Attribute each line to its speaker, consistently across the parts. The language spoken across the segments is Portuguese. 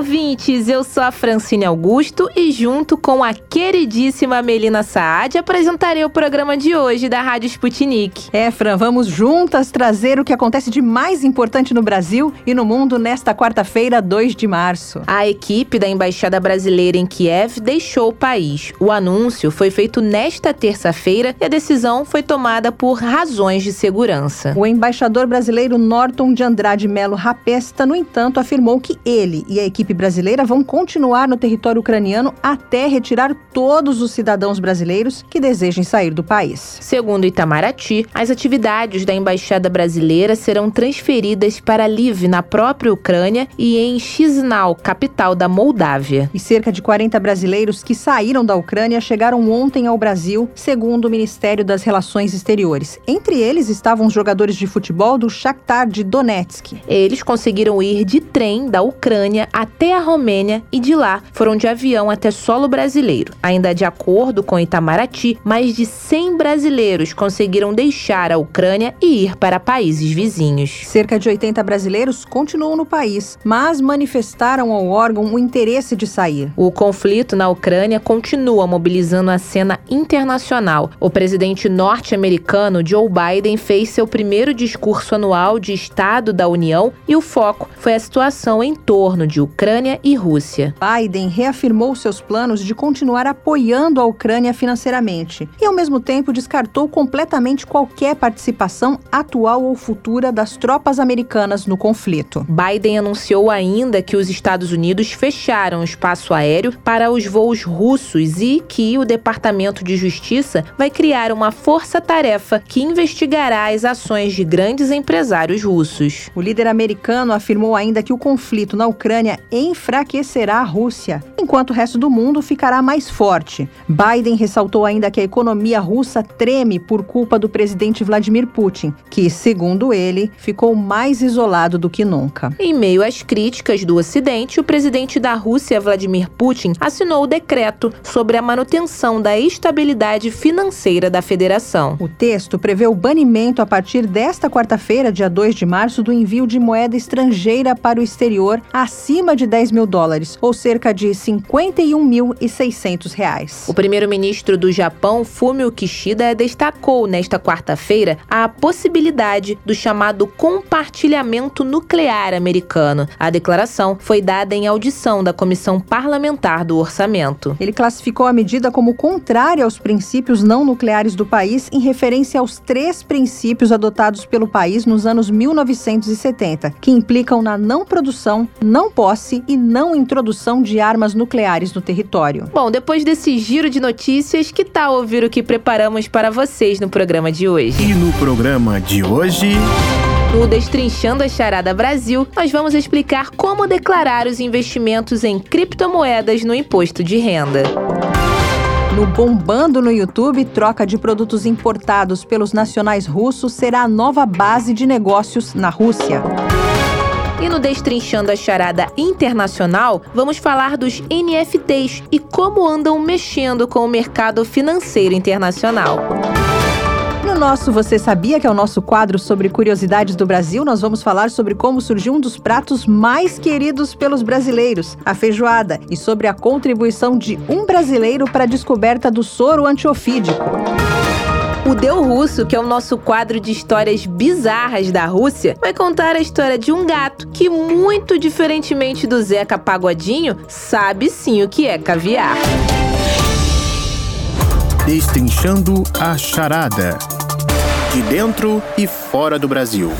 Speaker 1: Ouvintes! Eu sou a Francine Augusto e, junto com a queridíssima Melina Saad, apresentarei o programa de hoje da Rádio Sputnik.
Speaker 2: É, Fran, vamos juntas trazer o que acontece de mais importante no Brasil e no mundo nesta quarta-feira, 2 de março.
Speaker 1: A equipe da Embaixada Brasileira em Kiev deixou o país. O anúncio foi feito nesta terça-feira e a decisão foi tomada por razões de segurança.
Speaker 2: O embaixador brasileiro Norton de Andrade Melo Rapesta, no entanto, afirmou que ele e a equipe brasileira vão continuar no território ucraniano até retirar todos os cidadãos brasileiros que desejem sair do país.
Speaker 1: Segundo Itamaraty, as atividades da embaixada brasileira serão transferidas para Lviv, na própria Ucrânia, e em Chisinau, capital da Moldávia.
Speaker 2: E cerca de 40 brasileiros que saíram da Ucrânia chegaram ontem ao Brasil, segundo o Ministério das Relações Exteriores. Entre eles estavam os jogadores de futebol do Shakhtar de Donetsk.
Speaker 1: Eles conseguiram ir de trem da Ucrânia até a Romênia e de lá foram de avião até solo brasileiro. Ainda de acordo com Itamaraty, mais de 100 brasileiros conseguiram deixar a Ucrânia e ir para países vizinhos.
Speaker 2: Cerca de 80 brasileiros continuam no país, mas manifestaram ao órgão o interesse de sair.
Speaker 1: O conflito na Ucrânia continua mobilizando a cena internacional. O presidente norte-americano Joe Biden fez seu primeiro discurso anual de Estado da União e o foco foi a situação em torno de Ucrânia e Rússia.
Speaker 2: Biden reafirmou seus planos de continuar apoiando a Ucrânia financeiramente e, ao mesmo tempo, descartou completamente qualquer participação atual ou futura das tropas americanas no conflito.
Speaker 1: Biden anunciou ainda que os Estados Unidos fecharam o espaço aéreo para os voos russos e que o Departamento de Justiça vai criar uma força-tarefa que investigará as ações de grandes empresários russos.
Speaker 2: O líder americano afirmou ainda que o conflito na Ucrânia enfraquecerá a Rússia, enquanto o resto do mundo ficará mais forte. Biden ressaltou ainda que a economia russa treme por culpa do presidente Vladimir Putin, que, segundo ele, ficou mais isolado do que nunca.
Speaker 1: Em meio às críticas do Ocidente, o presidente da Rússia, Vladimir Putin, assinou o decreto sobre a manutenção da estabilidade financeira da federação.
Speaker 2: O texto prevê o banimento a partir desta quarta-feira, dia 2 de março, do envio de moeda estrangeira para o exterior acima de 10 mil dólares, ou cerca de 51.600 reais.
Speaker 1: O primeiro-ministro do Japão, Fumio Kishida, destacou nesta quarta-feira a possibilidade do chamado compartilhamento nuclear americano. A declaração foi dada em audição da Comissão Parlamentar do Orçamento.
Speaker 2: Ele classificou a medida como contrária aos princípios não nucleares do país em referência aos três princípios adotados pelo país nos anos 1970, que implicam na não produção, não posse e não introdução de armas nucleares no território.
Speaker 1: Bom, depois desse giro de notícias, que tal ouvir o que preparamos para vocês no programa de hoje?
Speaker 3: E no programa de hoje.
Speaker 1: No Destrinchando a Charada Brasil, nós vamos explicar como declarar os investimentos em criptomoedas no imposto de renda.
Speaker 2: No Bombando no YouTube, troca de produtos importados pelos nacionais russos será a nova base de negócios na Rússia.
Speaker 1: E no Destrinchando a Charada Internacional, vamos falar dos NFTs e como andam mexendo com o mercado financeiro internacional.
Speaker 2: No nosso Você Sabia, que é o nosso quadro sobre curiosidades do Brasil, nós vamos falar sobre como surgiu um dos pratos mais queridos pelos brasileiros, a feijoada, e sobre a contribuição de um brasileiro para a descoberta do soro antiofídico.
Speaker 1: O Deu Russo, que é o nosso quadro de histórias bizarras da Rússia, vai contar a história de um gato que, muito diferentemente do Zeca Pagodinho, sabe sim o que é caviar.
Speaker 3: Destrinchando a charada. De dentro e fora do Brasil.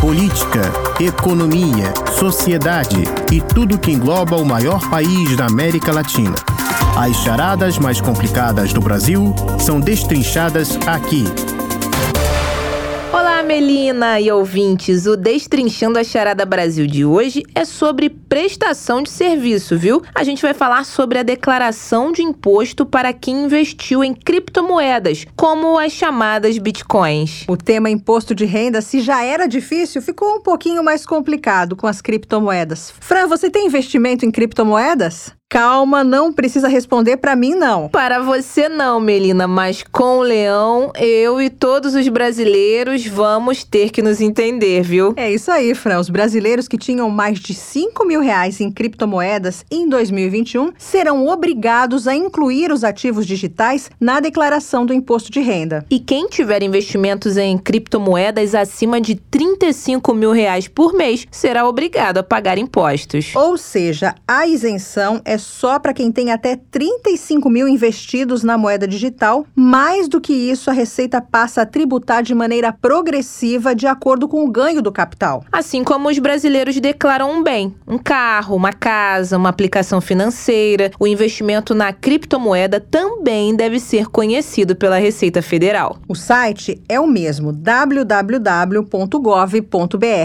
Speaker 3: Política, economia, sociedade e tudo que engloba o maior país da América Latina. As charadas mais complicadas do Brasil são destrinchadas aqui.
Speaker 1: Olá, Melina e ouvintes. O Destrinchando a Charada Brasil de hoje é sobre prestação de serviço, viu? A gente vai falar sobre a declaração de imposto para quem investiu em criptomoedas, como as chamadas bitcoins.
Speaker 2: O tema imposto de renda, se já era difícil, ficou um pouquinho mais complicado com as criptomoedas. Fran, você tem investimento em criptomoedas? Calma, não precisa responder para mim, não.
Speaker 1: Para você não, Melina, mas com o Leão, eu e todos os brasileiros vamos ter que nos entender, viu?
Speaker 2: É isso aí, Fran. Os brasileiros que tinham mais de 5 mil reais em criptomoedas em 2021 serão obrigados a incluir os ativos digitais na declaração do imposto de renda.
Speaker 1: E quem tiver investimentos em criptomoedas acima de 35 mil reais por mês será obrigado a pagar impostos.
Speaker 2: Ou seja, a isenção é só para quem tem até 35 mil investidos na moeda digital. Mais do que isso, a Receita passa a tributar de maneira progressiva de acordo com o ganho do capital.
Speaker 1: Assim como os brasileiros declaram um bem, um carro, uma casa, uma aplicação financeira, o investimento na criptomoeda também deve ser conhecido pela Receita Federal.
Speaker 2: O site é o mesmo, www.gov.br,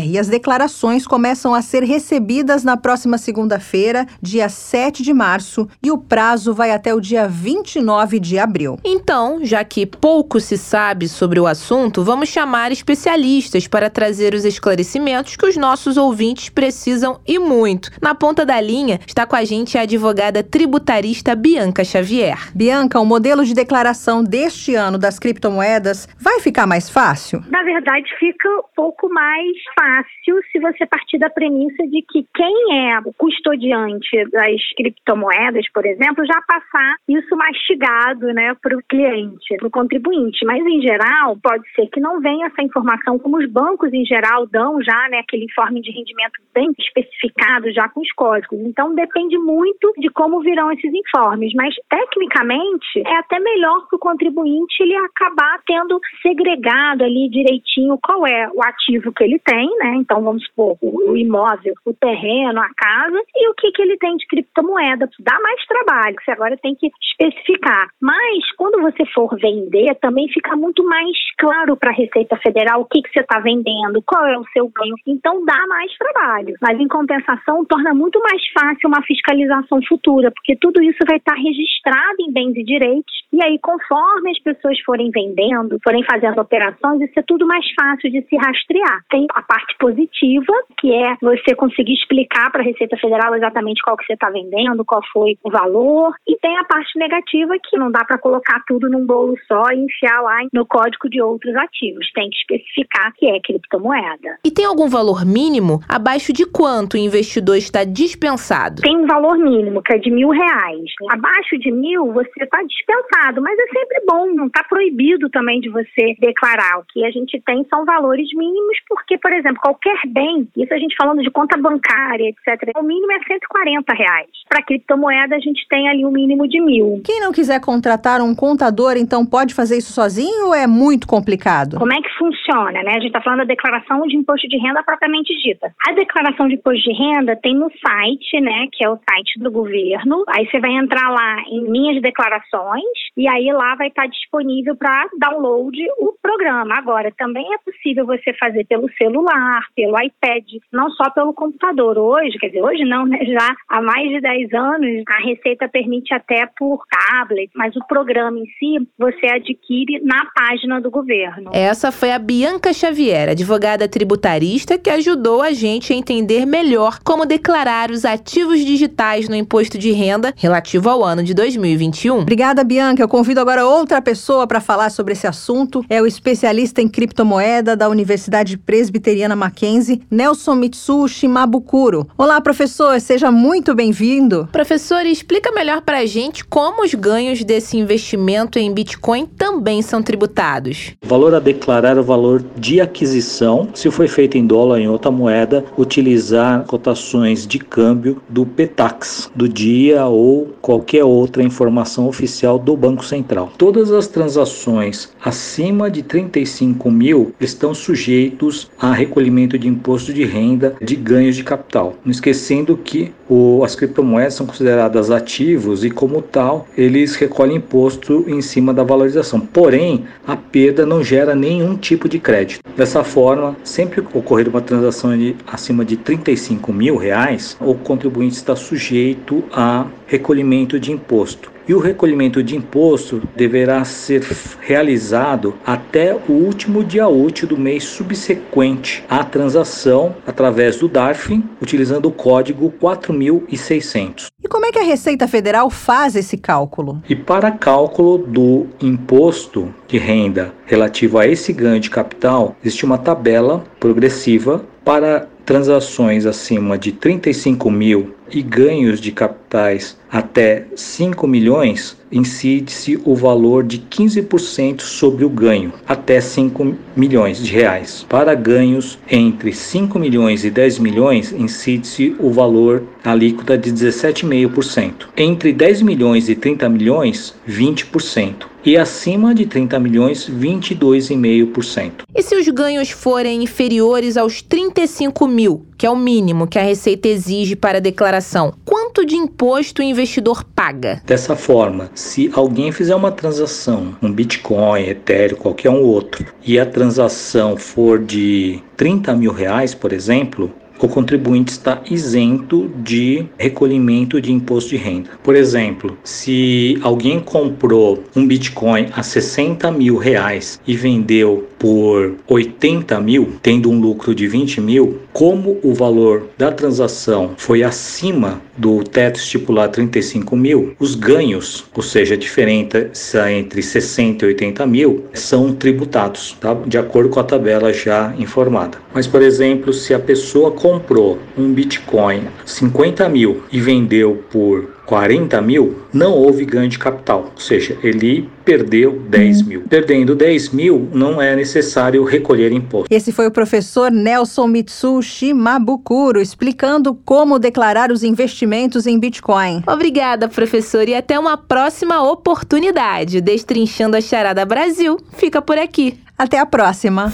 Speaker 2: e as declarações começam a ser recebidas na próxima segunda-feira, dia 7 de de março e o prazo vai até o dia 29 de abril.
Speaker 1: Então, já que pouco se sabe sobre o assunto, vamos chamar especialistas para trazer os esclarecimentos que os nossos ouvintes precisam e muito. Na ponta da linha está com a gente a advogada tributarista Bianca Xavier.
Speaker 2: Bianca, o modelo de declaração deste ano das criptomoedas vai ficar mais fácil?
Speaker 4: Na verdade, fica um pouco mais fácil se você partir da premissa de que quem é o custodiante das criptomoedas criptomoedas, por exemplo, já passar isso mastigado né, para o cliente, para o contribuinte. Mas, em geral, pode ser que não venha essa informação, como os bancos, em geral, dão já né, aquele informe de rendimento bem especificado, já com os códigos. Então, depende muito de como virão esses informes. Mas, tecnicamente, é até melhor para o contribuinte ele acabar tendo segregado ali direitinho qual é o ativo que ele tem, né? Então, vamos supor, o imóvel, o terreno, a casa, e o que, que ele tem de criptomoeda moeda, dá mais trabalho, você agora tem que especificar. Mas quando você for vender, também fica muito mais claro para a Receita Federal o que, que você está vendendo, qual é o seu ganho. Então dá mais trabalho. Mas em compensação, torna muito mais fácil uma fiscalização futura, porque tudo isso vai estar registrado em bens e direitos. E aí, conforme as pessoas forem vendendo, forem fazendo operações, isso é tudo mais fácil de se rastrear. Tem a parte positiva, que é você conseguir explicar para a Receita Federal exatamente qual que você está vendendo qual foi o valor. E tem a parte negativa que não dá para colocar tudo num bolo só e enfiar lá no código de outros ativos. Tem que especificar que é criptomoeda.
Speaker 1: E tem algum valor mínimo abaixo de quanto o investidor está dispensado?
Speaker 4: Tem um valor mínimo, que é de mil reais. Abaixo de mil, você está dispensado, mas é sempre bom, não está proibido também de você declarar. O que a gente tem são valores mínimos, porque, por exemplo, qualquer bem, isso a gente falando de conta bancária, etc., o mínimo é 140 reais. Para criptomoeda, a gente tem ali um mínimo de mil.
Speaker 2: Quem não quiser contratar um contador, então pode fazer isso sozinho ou é muito complicado?
Speaker 4: Como é que funciona, né? A gente está falando da declaração de imposto de renda propriamente dita. A declaração de imposto de renda tem no site, né? Que é o site do governo. Aí você vai entrar lá em minhas declarações e aí lá vai estar disponível para download o programa. Agora, também é possível você fazer pelo celular, pelo iPad, não só pelo computador. Hoje, quer dizer, hoje não, né? Já há mais de 10 anos anos, a Receita permite até por tablet, mas o programa em si você adquire na página do governo.
Speaker 1: Essa foi a Bianca Xavier, advogada tributarista, que ajudou a gente a entender melhor como declarar os ativos digitais no imposto de renda relativo ao ano de 2021.
Speaker 2: Obrigada, Bianca. Eu convido agora outra pessoa para falar sobre esse assunto. É o especialista em criptomoeda da Universidade Presbiteriana Mackenzie, Nelson Mitsu Shimabukuro. Olá, professor. Seja muito bem-vindo.
Speaker 1: Professor, explica melhor para a gente como os ganhos desse investimento em Bitcoin também são tributados.
Speaker 5: O valor a declarar é o valor de aquisição, se foi feito em dólar ou em outra moeda, utilizar cotações de câmbio do PETAX do dia ou qualquer outra informação oficial do Banco Central. Todas as transações acima de 35 mil estão sujeitos a recolhimento de imposto de renda de ganhos de capital. Não esquecendo que o, as criptomoedas são consideradas ativos e, como tal, eles recolhem imposto em cima da valorização. Porém, a perda não gera nenhum tipo de crédito. Dessa forma, sempre ocorrer uma transação de, acima de 35 mil reais, o contribuinte está sujeito a recolhimento de imposto e o recolhimento de imposto deverá ser realizado até o último dia útil do mês subsequente à transação através do DARF, utilizando o código 4600.
Speaker 2: E como é que a Receita Federal faz esse cálculo?
Speaker 5: E para cálculo do imposto de renda relativo a esse ganho de capital, existe uma tabela progressiva para transações acima de 35 mil e ganhos de capitais até 5 milhões, incide-se o valor de 15% sobre o ganho, até 5 milhões de reais. Para ganhos entre 5 milhões e 10 milhões, incide-se o valor alíquota de 17,5%. Entre 10 milhões e 30 milhões, 20%. E acima de 30 milhões, 22,5%.
Speaker 1: E se os ganhos forem inferiores aos 35 mil, que é o mínimo que a Receita exige para a declaração, quanto de imposto o investidor paga?
Speaker 5: Dessa forma, se alguém fizer uma transação, um Bitcoin, Ethereum, qualquer um outro, e a transação for de 30 mil reais, por exemplo, o contribuinte está isento de recolhimento de imposto de renda. Por exemplo, se alguém comprou um Bitcoin a 60 mil reais e vendeu por 80 mil, tendo um lucro de 20 mil, como o valor da transação foi acima do teto estipulado 35 mil, os ganhos, ou seja, a diferença entre 60 e 80 mil, são tributados, tá? de acordo com a tabela já informada. Mas, por exemplo, se a pessoa comprou um Bitcoin 50 mil e vendeu por 40 mil, não houve ganho de capital, ou seja, ele perdeu 10 mil. Perdendo 10 mil, não é necessário recolher imposto.
Speaker 2: Esse foi o professor Nelson Mitsu Shimabukuro explicando como declarar os investimentos em Bitcoin.
Speaker 1: Obrigada, professor, e até uma próxima oportunidade. Destrinchando a Charada Brasil fica por aqui.
Speaker 2: Até a próxima.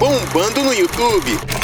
Speaker 3: Bombando no YouTube.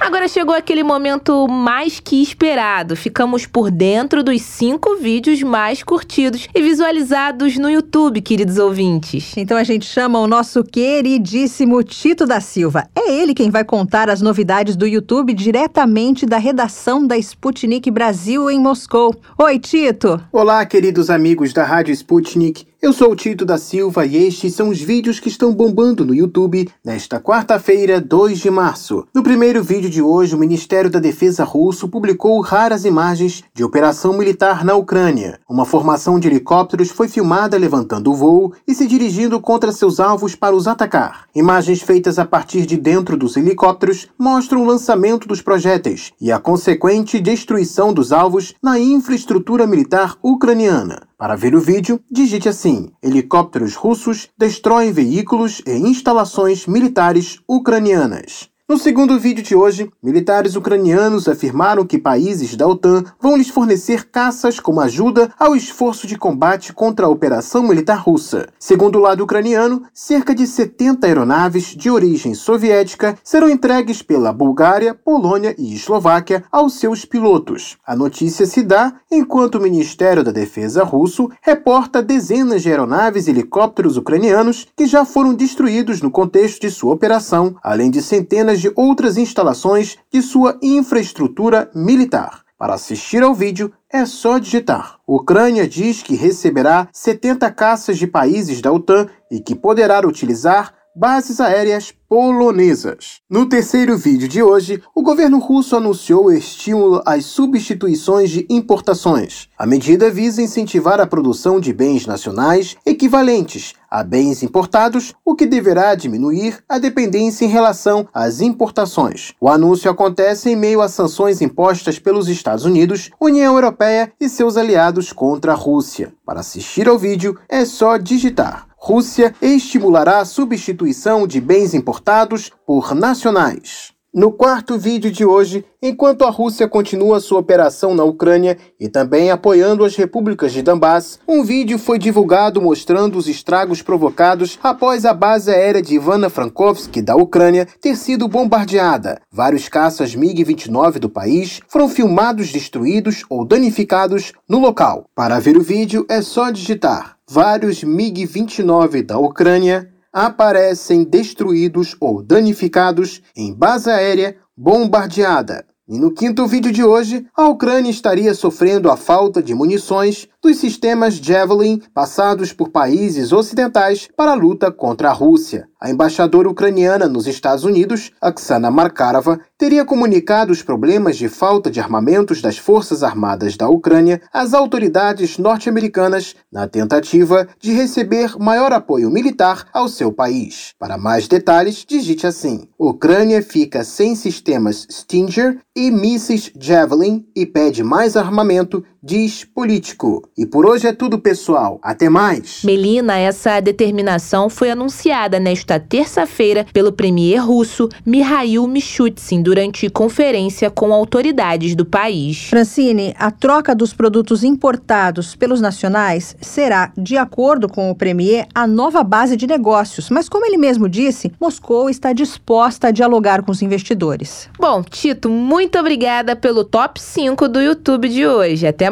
Speaker 1: Agora chegou aquele momento mais que esperado. Ficamos por dentro dos cinco vídeos mais curtidos e visualizados no YouTube, queridos ouvintes.
Speaker 2: Então a gente chama o nosso queridíssimo Tito da Silva. É ele quem vai contar as novidades do YouTube diretamente da redação da Sputnik Brasil em Moscou. Oi, Tito!
Speaker 3: Olá, queridos amigos da Rádio Sputnik. Eu sou o Tito da Silva e estes são os vídeos que estão bombando no YouTube nesta quarta-feira, 2 de março. No primeiro vídeo de hoje, o Ministério da Defesa russo publicou raras imagens de operação militar na Ucrânia. Uma formação de helicópteros foi filmada levantando o voo e se dirigindo contra seus alvos para os atacar. Imagens feitas a partir de dentro dos helicópteros mostram o lançamento dos projéteis e a consequente destruição dos alvos na infraestrutura militar ucraniana. Para ver o vídeo, digite assim: Helicópteros russos destroem veículos e instalações militares ucranianas. No segundo vídeo de hoje, militares ucranianos afirmaram que países da OTAN vão lhes fornecer caças como ajuda ao esforço de combate contra a operação militar russa. Segundo o lado ucraniano, cerca de 70 aeronaves de origem soviética serão entregues pela Bulgária, Polônia e Eslováquia aos seus pilotos. A notícia se dá enquanto o Ministério da Defesa russo reporta dezenas de aeronaves e helicópteros ucranianos que já foram destruídos no contexto de sua operação, além de centenas de outras instalações de sua infraestrutura militar. Para assistir ao vídeo, é só digitar. Ucrânia diz que receberá 70 caças de países da OTAN e que poderá utilizar bases aéreas polonesas. No terceiro vídeo de hoje, o governo russo anunciou o estímulo às substituições de importações. A medida visa incentivar a produção de bens nacionais equivalentes a bens importados, o que deverá diminuir a dependência em relação às importações. O anúncio acontece em meio a sanções impostas pelos Estados Unidos, União Europeia e seus aliados contra a Rússia. Para assistir ao vídeo, é só digitar Rússia estimulará a substituição de bens importados por nacionais. No quarto vídeo de hoje, enquanto a Rússia continua sua operação na Ucrânia e também apoiando as repúblicas de Donbass, um vídeo foi divulgado mostrando os estragos provocados após a base aérea de Ivano-Frankovsk da Ucrânia ter sido bombardeada. Vários caças MiG-29 do país foram filmados destruídos ou danificados no local. Para ver o vídeo é só digitar vários MiG-29 da Ucrânia aparecem destruídos ou danificados em base aérea bombardeada. E no quinto vídeo de hoje, a Ucrânia estaria sofrendo a falta de munições dos sistemas Javelin passados por países ocidentais para a luta contra a Rússia. A embaixadora ucraniana nos Estados Unidos, Oksana Markarova, teria comunicado os problemas de falta de armamentos das Forças Armadas da Ucrânia às autoridades norte-americanas na tentativa de receber maior apoio militar ao seu país. Para mais detalhes, digite assim: Ucrânia fica sem sistemas Stinger e mísseis Javelin e pede mais armamento diz político. E por hoje é tudo, pessoal. Até mais.
Speaker 1: Melina, essa determinação foi anunciada nesta terça-feira pelo premier russo Mikhail Mishustin durante conferência com autoridades do país.
Speaker 2: Francine, a troca dos produtos importados pelos nacionais será, de acordo com o premier, a nova base de negócios. Mas como ele mesmo disse, Moscou está disposta a dialogar com os investidores.
Speaker 1: Bom, Tito, muito obrigada pelo top 5 do YouTube de hoje. Até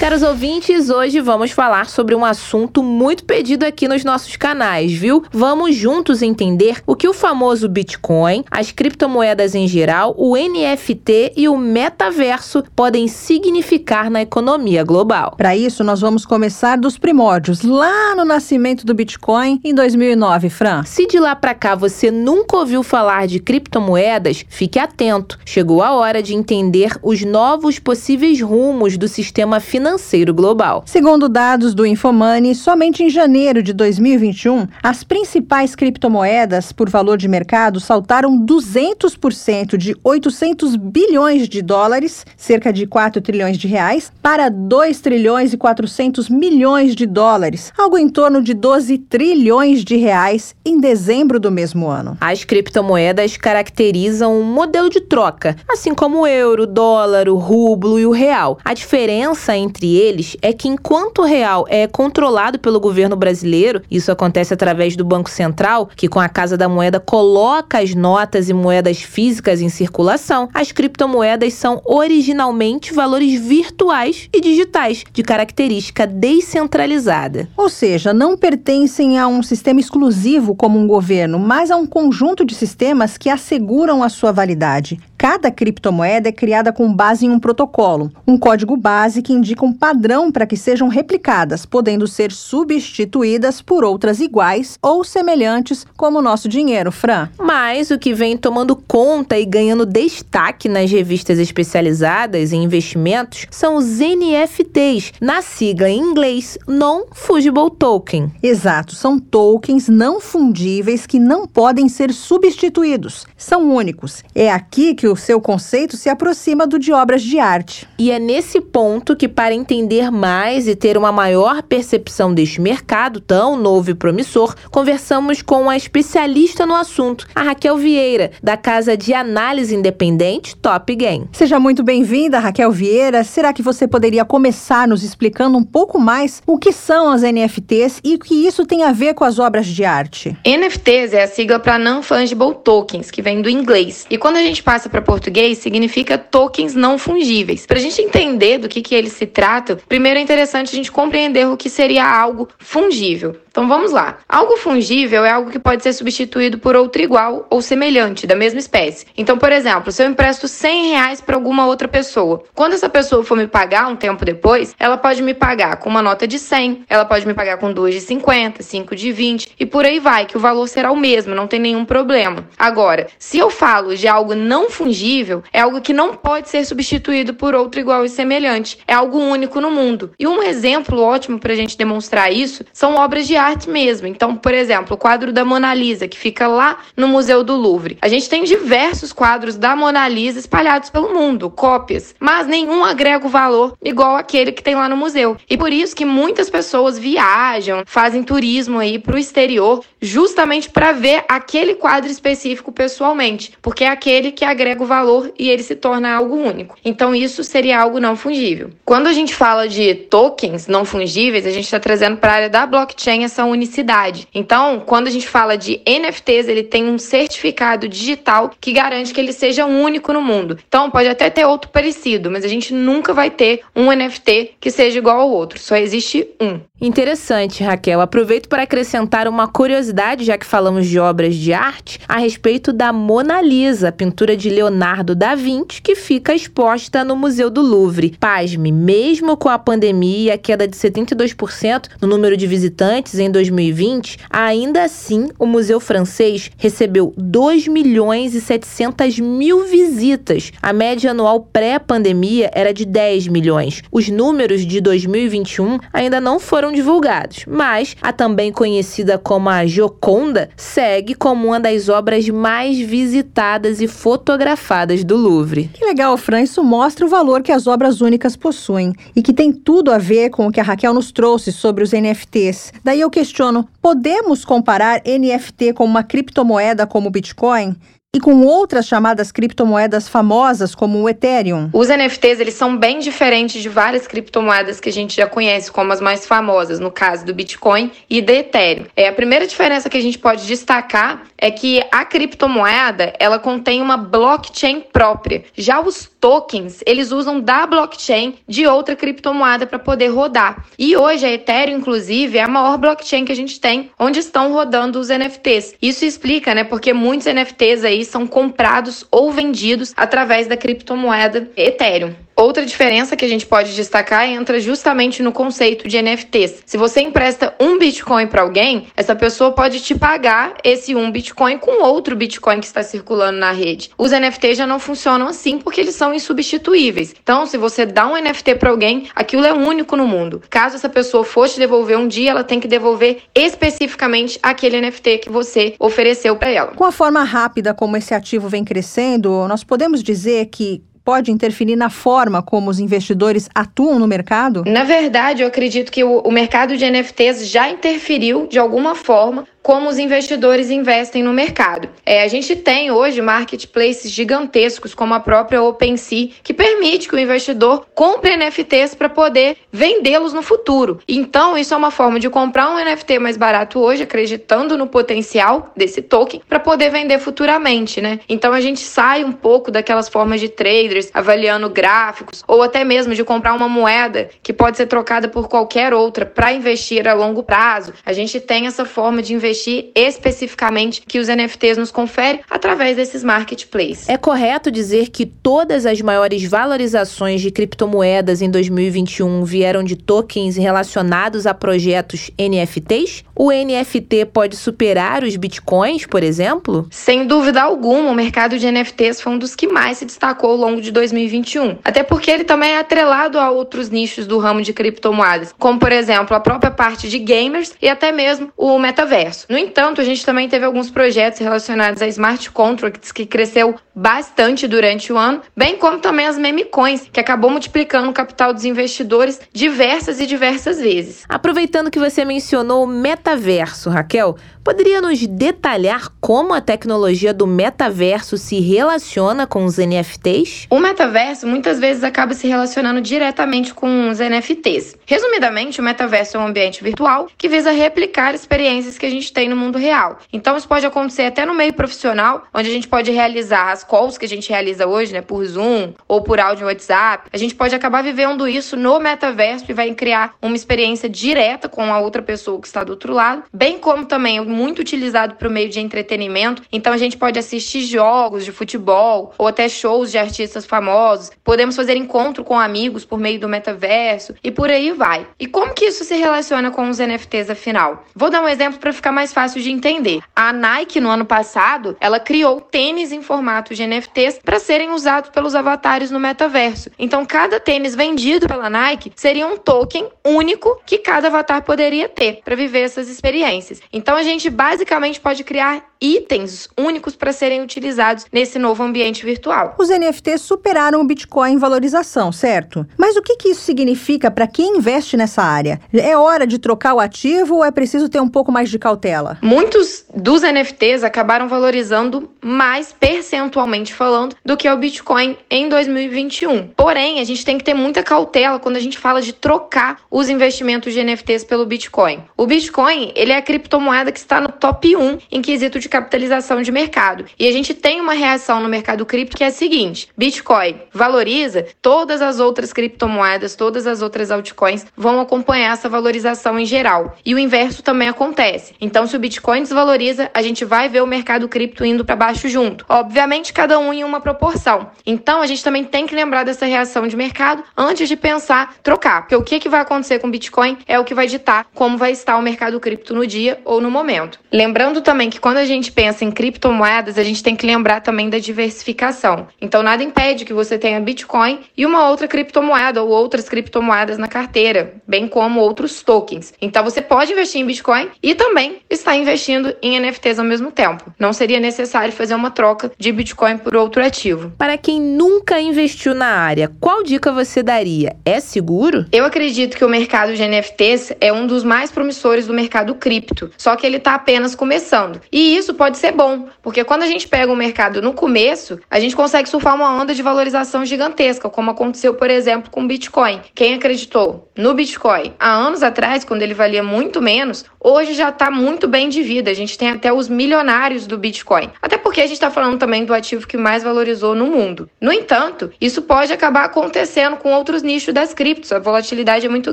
Speaker 1: Caros ouvintes, hoje vamos falar sobre um assunto muito pedido aqui nos nossos canais, viu? Vamos juntos entender o que o famoso Bitcoin, as criptomoedas em geral, o NFT e o metaverso podem significar na economia global.
Speaker 2: Para isso, nós vamos começar dos primórdios, lá no nascimento do Bitcoin em 2009, Fran.
Speaker 1: Se de lá para cá você nunca ouviu falar de criptomoedas, fique atento. Chegou a hora de entender os novos possíveis rumos do sistema financeiro financeiro global.
Speaker 2: Segundo dados do Infomoney, somente em janeiro de 2021, as principais criptomoedas por valor de mercado saltaram 200% de 800 bilhões de dólares, cerca de 4 trilhões de reais, para 2 trilhões e 400 milhões de dólares, algo em torno de 12 trilhões de reais em dezembro do mesmo ano.
Speaker 1: As criptomoedas caracterizam um modelo de troca, assim como o euro, o dólar, o rublo e o real. A diferença entre entre eles é que enquanto o real é controlado pelo governo brasileiro, isso acontece através do Banco Central, que com a Casa da Moeda coloca as notas e moedas físicas em circulação, as criptomoedas são originalmente valores virtuais e digitais, de característica descentralizada.
Speaker 2: Ou seja, não pertencem a um sistema exclusivo como um governo, mas a um conjunto de sistemas que asseguram a sua validade. Cada criptomoeda é criada com base em um protocolo, um código base que indica um padrão para que sejam replicadas, podendo ser substituídas por outras iguais ou semelhantes, como o nosso dinheiro, Fran.
Speaker 1: Mas o que vem tomando conta e ganhando destaque nas revistas especializadas em investimentos são os NFTs, na sigla em inglês Non-Fungible Token.
Speaker 2: Exato, são tokens não fundíveis que não podem ser substituídos, são únicos. É aqui que o seu conceito se aproxima do de obras de arte.
Speaker 1: E é nesse ponto que, para entender mais e ter uma maior percepção deste mercado tão novo e promissor, conversamos com uma especialista no assunto, a Raquel Vieira, da casa de análise independente Top Game.
Speaker 2: Seja muito bem-vinda, Raquel Vieira. Será que você poderia começar nos explicando um pouco mais o que são as NFTs e o que isso tem a ver com as obras de arte?
Speaker 6: NFTs é a sigla para Non-Fungible Tokens, que vem do inglês. E quando a gente passa para para português significa tokens não fungíveis. Para a gente entender do que, que eles se tratam, primeiro é interessante a gente compreender o que seria algo fungível. Então vamos lá. Algo fungível é algo que pode ser substituído por outro igual ou semelhante, da mesma espécie. Então, por exemplo, se eu empresto 100 reais para alguma outra pessoa, quando essa pessoa for me pagar um tempo depois, ela pode me pagar com uma nota de 100, ela pode me pagar com duas de 50, cinco de 20 e por aí vai, que o valor será o mesmo, não tem nenhum problema. Agora, se eu falo de algo não fungível, é algo que não pode ser substituído por outro igual e semelhante. É algo único no mundo. E um exemplo ótimo para a gente demonstrar isso são obras de arte mesmo. Então, por exemplo, o quadro da Mona Lisa, que fica lá no Museu do Louvre. A gente tem diversos quadros da Mona Lisa espalhados pelo mundo, cópias, mas nenhum agrega o valor igual aquele que tem lá no museu. E por isso que muitas pessoas viajam, fazem turismo aí para o exterior, justamente para ver aquele quadro específico pessoalmente, porque é aquele que agrega o valor e ele se torna algo único. Então isso seria algo não fungível. Quando a gente fala de tokens não fungíveis, a gente está trazendo para a área da blockchain essa unicidade. Então, quando a gente fala de NFTs, ele tem um certificado digital que garante que ele seja único no mundo. Então, pode até ter outro parecido, mas a gente nunca vai ter um NFT que seja igual ao outro. Só existe um.
Speaker 1: Interessante, Raquel. Aproveito para acrescentar uma curiosidade, já que falamos de obras de arte, a respeito da Mona Lisa, pintura de Leonardo da Vinci, que fica exposta no Museu do Louvre. Pasme, mesmo com a pandemia e a queda de 72% no número de visitantes em 2020, ainda assim o Museu Francês recebeu 2 milhões e 700 mil visitas. A média anual pré-pandemia era de 10 milhões. Os números de 2021 ainda não foram divulgados, mas a também conhecida como a Gioconda segue como uma das obras mais visitadas e fotografadas do Louvre.
Speaker 2: Que legal, Fran, isso mostra o valor que as obras únicas possuem e que tem tudo a ver com o que a Raquel nos trouxe sobre os NFTs. Daí eu questiono, podemos comparar NFT com uma criptomoeda como o Bitcoin? E com outras chamadas criptomoedas famosas como o Ethereum.
Speaker 6: Os NFTs eles são bem diferentes de várias criptomoedas que a gente já conhece como as mais famosas, no caso do Bitcoin e do Ethereum. É a primeira diferença que a gente pode destacar é que a criptomoeda ela contém uma blockchain própria. Já os tokens eles usam da blockchain de outra criptomoeda para poder rodar. E hoje a Ethereum inclusive é a maior blockchain que a gente tem, onde estão rodando os NFTs. Isso explica, né, porque muitos NFTs aí são comprados ou vendidos através da criptomoeda Ethereum. Outra diferença que a gente pode destacar entra justamente no conceito de NFTs. Se você empresta um Bitcoin para alguém, essa pessoa pode te pagar esse um Bitcoin com outro Bitcoin que está circulando na rede. Os NFTs já não funcionam assim porque eles são insubstituíveis. Então, se você dá um NFT para alguém, aquilo é único no mundo. Caso essa pessoa for te devolver um dia, ela tem que devolver especificamente aquele NFT que você ofereceu para ela.
Speaker 2: Com a forma rápida como esse ativo vem crescendo, nós podemos dizer que pode interferir na forma como os investidores atuam no mercado?
Speaker 6: Na verdade, eu acredito que o, o mercado de NFTs já interferiu de alguma forma como os investidores investem no mercado. É, a gente tem hoje marketplaces gigantescos, como a própria OpenSea, que permite que o investidor compre NFTs para poder vendê-los no futuro. Então, isso é uma forma de comprar um NFT mais barato hoje, acreditando no potencial desse token, para poder vender futuramente, né? Então, a gente sai um pouco daquelas formas de traders avaliando gráficos, ou até mesmo de comprar uma moeda que pode ser trocada por qualquer outra para investir a longo prazo. A gente tem essa forma de investir investir especificamente que os NFTs nos conferem através desses marketplaces.
Speaker 1: É correto dizer que todas as maiores valorizações de criptomoedas em 2021 vieram de tokens relacionados a projetos NFTs? O NFT pode superar os bitcoins, por exemplo?
Speaker 6: Sem dúvida alguma, o mercado de NFTs foi um dos que mais se destacou ao longo de 2021. Até porque ele também é atrelado a outros nichos do ramo de criptomoedas, como por exemplo a própria parte de gamers e até mesmo o metaverso. No entanto, a gente também teve alguns projetos relacionados a smart contracts que cresceu bastante durante o ano, bem como também as meme coins, que acabou multiplicando o capital dos investidores diversas e diversas vezes.
Speaker 1: Aproveitando que você mencionou o metaverso, Raquel, Poderia nos detalhar como a tecnologia do metaverso se relaciona com os NFTs?
Speaker 6: O metaverso muitas vezes acaba se relacionando diretamente com os NFTs. Resumidamente, o metaverso é um ambiente virtual que visa replicar experiências que a gente tem no mundo real. Então, isso pode acontecer até no meio profissional, onde a gente pode realizar as calls que a gente realiza hoje, né, por Zoom ou por áudio WhatsApp, a gente pode acabar vivendo isso no metaverso e vai criar uma experiência direta com a outra pessoa que está do outro lado, bem como também é muito utilizado para o meio de entretenimento. Então a gente pode assistir jogos de futebol ou até shows de artistas famosos. Podemos fazer encontro com amigos por meio do metaverso e por aí vai. E como que isso se relaciona com os NFTs afinal? Vou dar um exemplo para ficar mais fácil de entender. A Nike no ano passado, ela criou tênis em formato de NFTs para serem usados pelos avatares no metaverso. Então cada tênis vendido pela Nike seria um token único que cada avatar poderia ter para viver essas experiências. Então a gente basicamente pode criar itens únicos para serem utilizados nesse novo ambiente virtual.
Speaker 2: Os NFTs superaram o Bitcoin em valorização, certo? Mas o que, que isso significa para quem investe nessa área? É hora de trocar o ativo ou é preciso ter um pouco mais de cautela?
Speaker 6: Muitos dos NFTs acabaram valorizando mais percentualmente falando do que o Bitcoin em 2021. Porém, a gente tem que ter muita cautela quando a gente fala de trocar os investimentos de NFTs pelo Bitcoin. O Bitcoin, ele é a criptomoeda que está no top 1 em quesito de capitalização de mercado. E a gente tem uma reação no mercado cripto que é a seguinte: Bitcoin valoriza, todas as outras criptomoedas, todas as outras altcoins vão acompanhar essa valorização em geral. E o inverso também acontece. Então, se o Bitcoin desvaloriza, a gente vai ver o mercado cripto indo para baixo junto. Obviamente, cada um em uma proporção. Então, a gente também tem que lembrar dessa reação de mercado antes de pensar trocar. Porque o que, que vai acontecer com o Bitcoin é o que vai ditar como vai estar o mercado cripto no dia ou no momento. Lembrando também que quando a gente gente pensa em criptomoedas, a gente tem que lembrar também da diversificação. Então, nada impede que você tenha Bitcoin e uma outra criptomoeda ou outras criptomoedas na carteira, bem como outros tokens. Então, você pode investir em Bitcoin e também estar investindo em NFTs ao mesmo tempo. Não seria necessário fazer uma troca de Bitcoin por outro ativo.
Speaker 1: Para quem nunca investiu na área, qual dica você daria? É seguro?
Speaker 6: Eu acredito que o mercado de NFTs é um dos mais promissores do mercado cripto, só que ele está apenas começando. E isso pode ser bom, porque quando a gente pega o mercado no começo, a gente consegue surfar uma onda de valorização gigantesca, como aconteceu, por exemplo, com o Bitcoin. Quem acreditou no Bitcoin há anos atrás, quando ele valia muito menos, hoje já está muito bem de vida. A gente tem até os milionários do Bitcoin. Até porque a gente está falando também do ativo que mais valorizou no mundo. No entanto, isso pode acabar acontecendo com outros nichos das criptos. A volatilidade é muito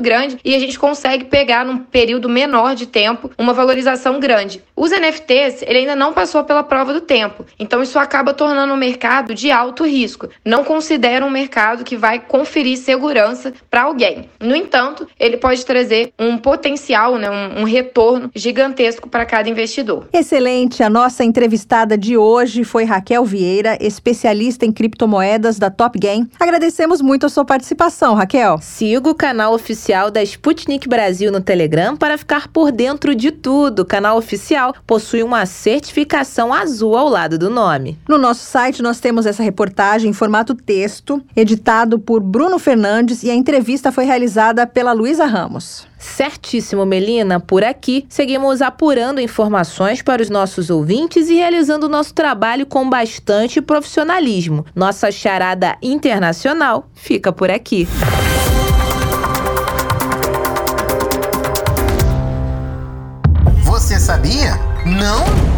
Speaker 6: grande e a gente consegue pegar num período menor de tempo uma valorização grande. Os NFTs, ele ainda não passou pela prova do tempo. Então isso acaba tornando um mercado de alto risco. Não considera um mercado que vai conferir segurança para alguém. No entanto, ele pode trazer um potencial, né, um, um retorno gigantesco para cada investidor.
Speaker 2: Excelente. A nossa entrevistada de hoje foi Raquel Vieira, especialista em criptomoedas da Top Game. Agradecemos muito a sua participação, Raquel.
Speaker 1: Siga o canal oficial da Sputnik Brasil no Telegram para ficar por dentro de tudo. O canal oficial possui uma certificação azul ao lado do nome.
Speaker 2: No nosso site nós temos essa reportagem em formato texto, editado por Bruno Fernandes e a entrevista foi realizada pela Luísa Ramos.
Speaker 1: Certíssimo, Melina. Por aqui, seguimos apurando informações para os nossos ouvintes e realizando o nosso trabalho com bastante profissionalismo. Nossa charada internacional fica por aqui.
Speaker 3: Você sabia? Não?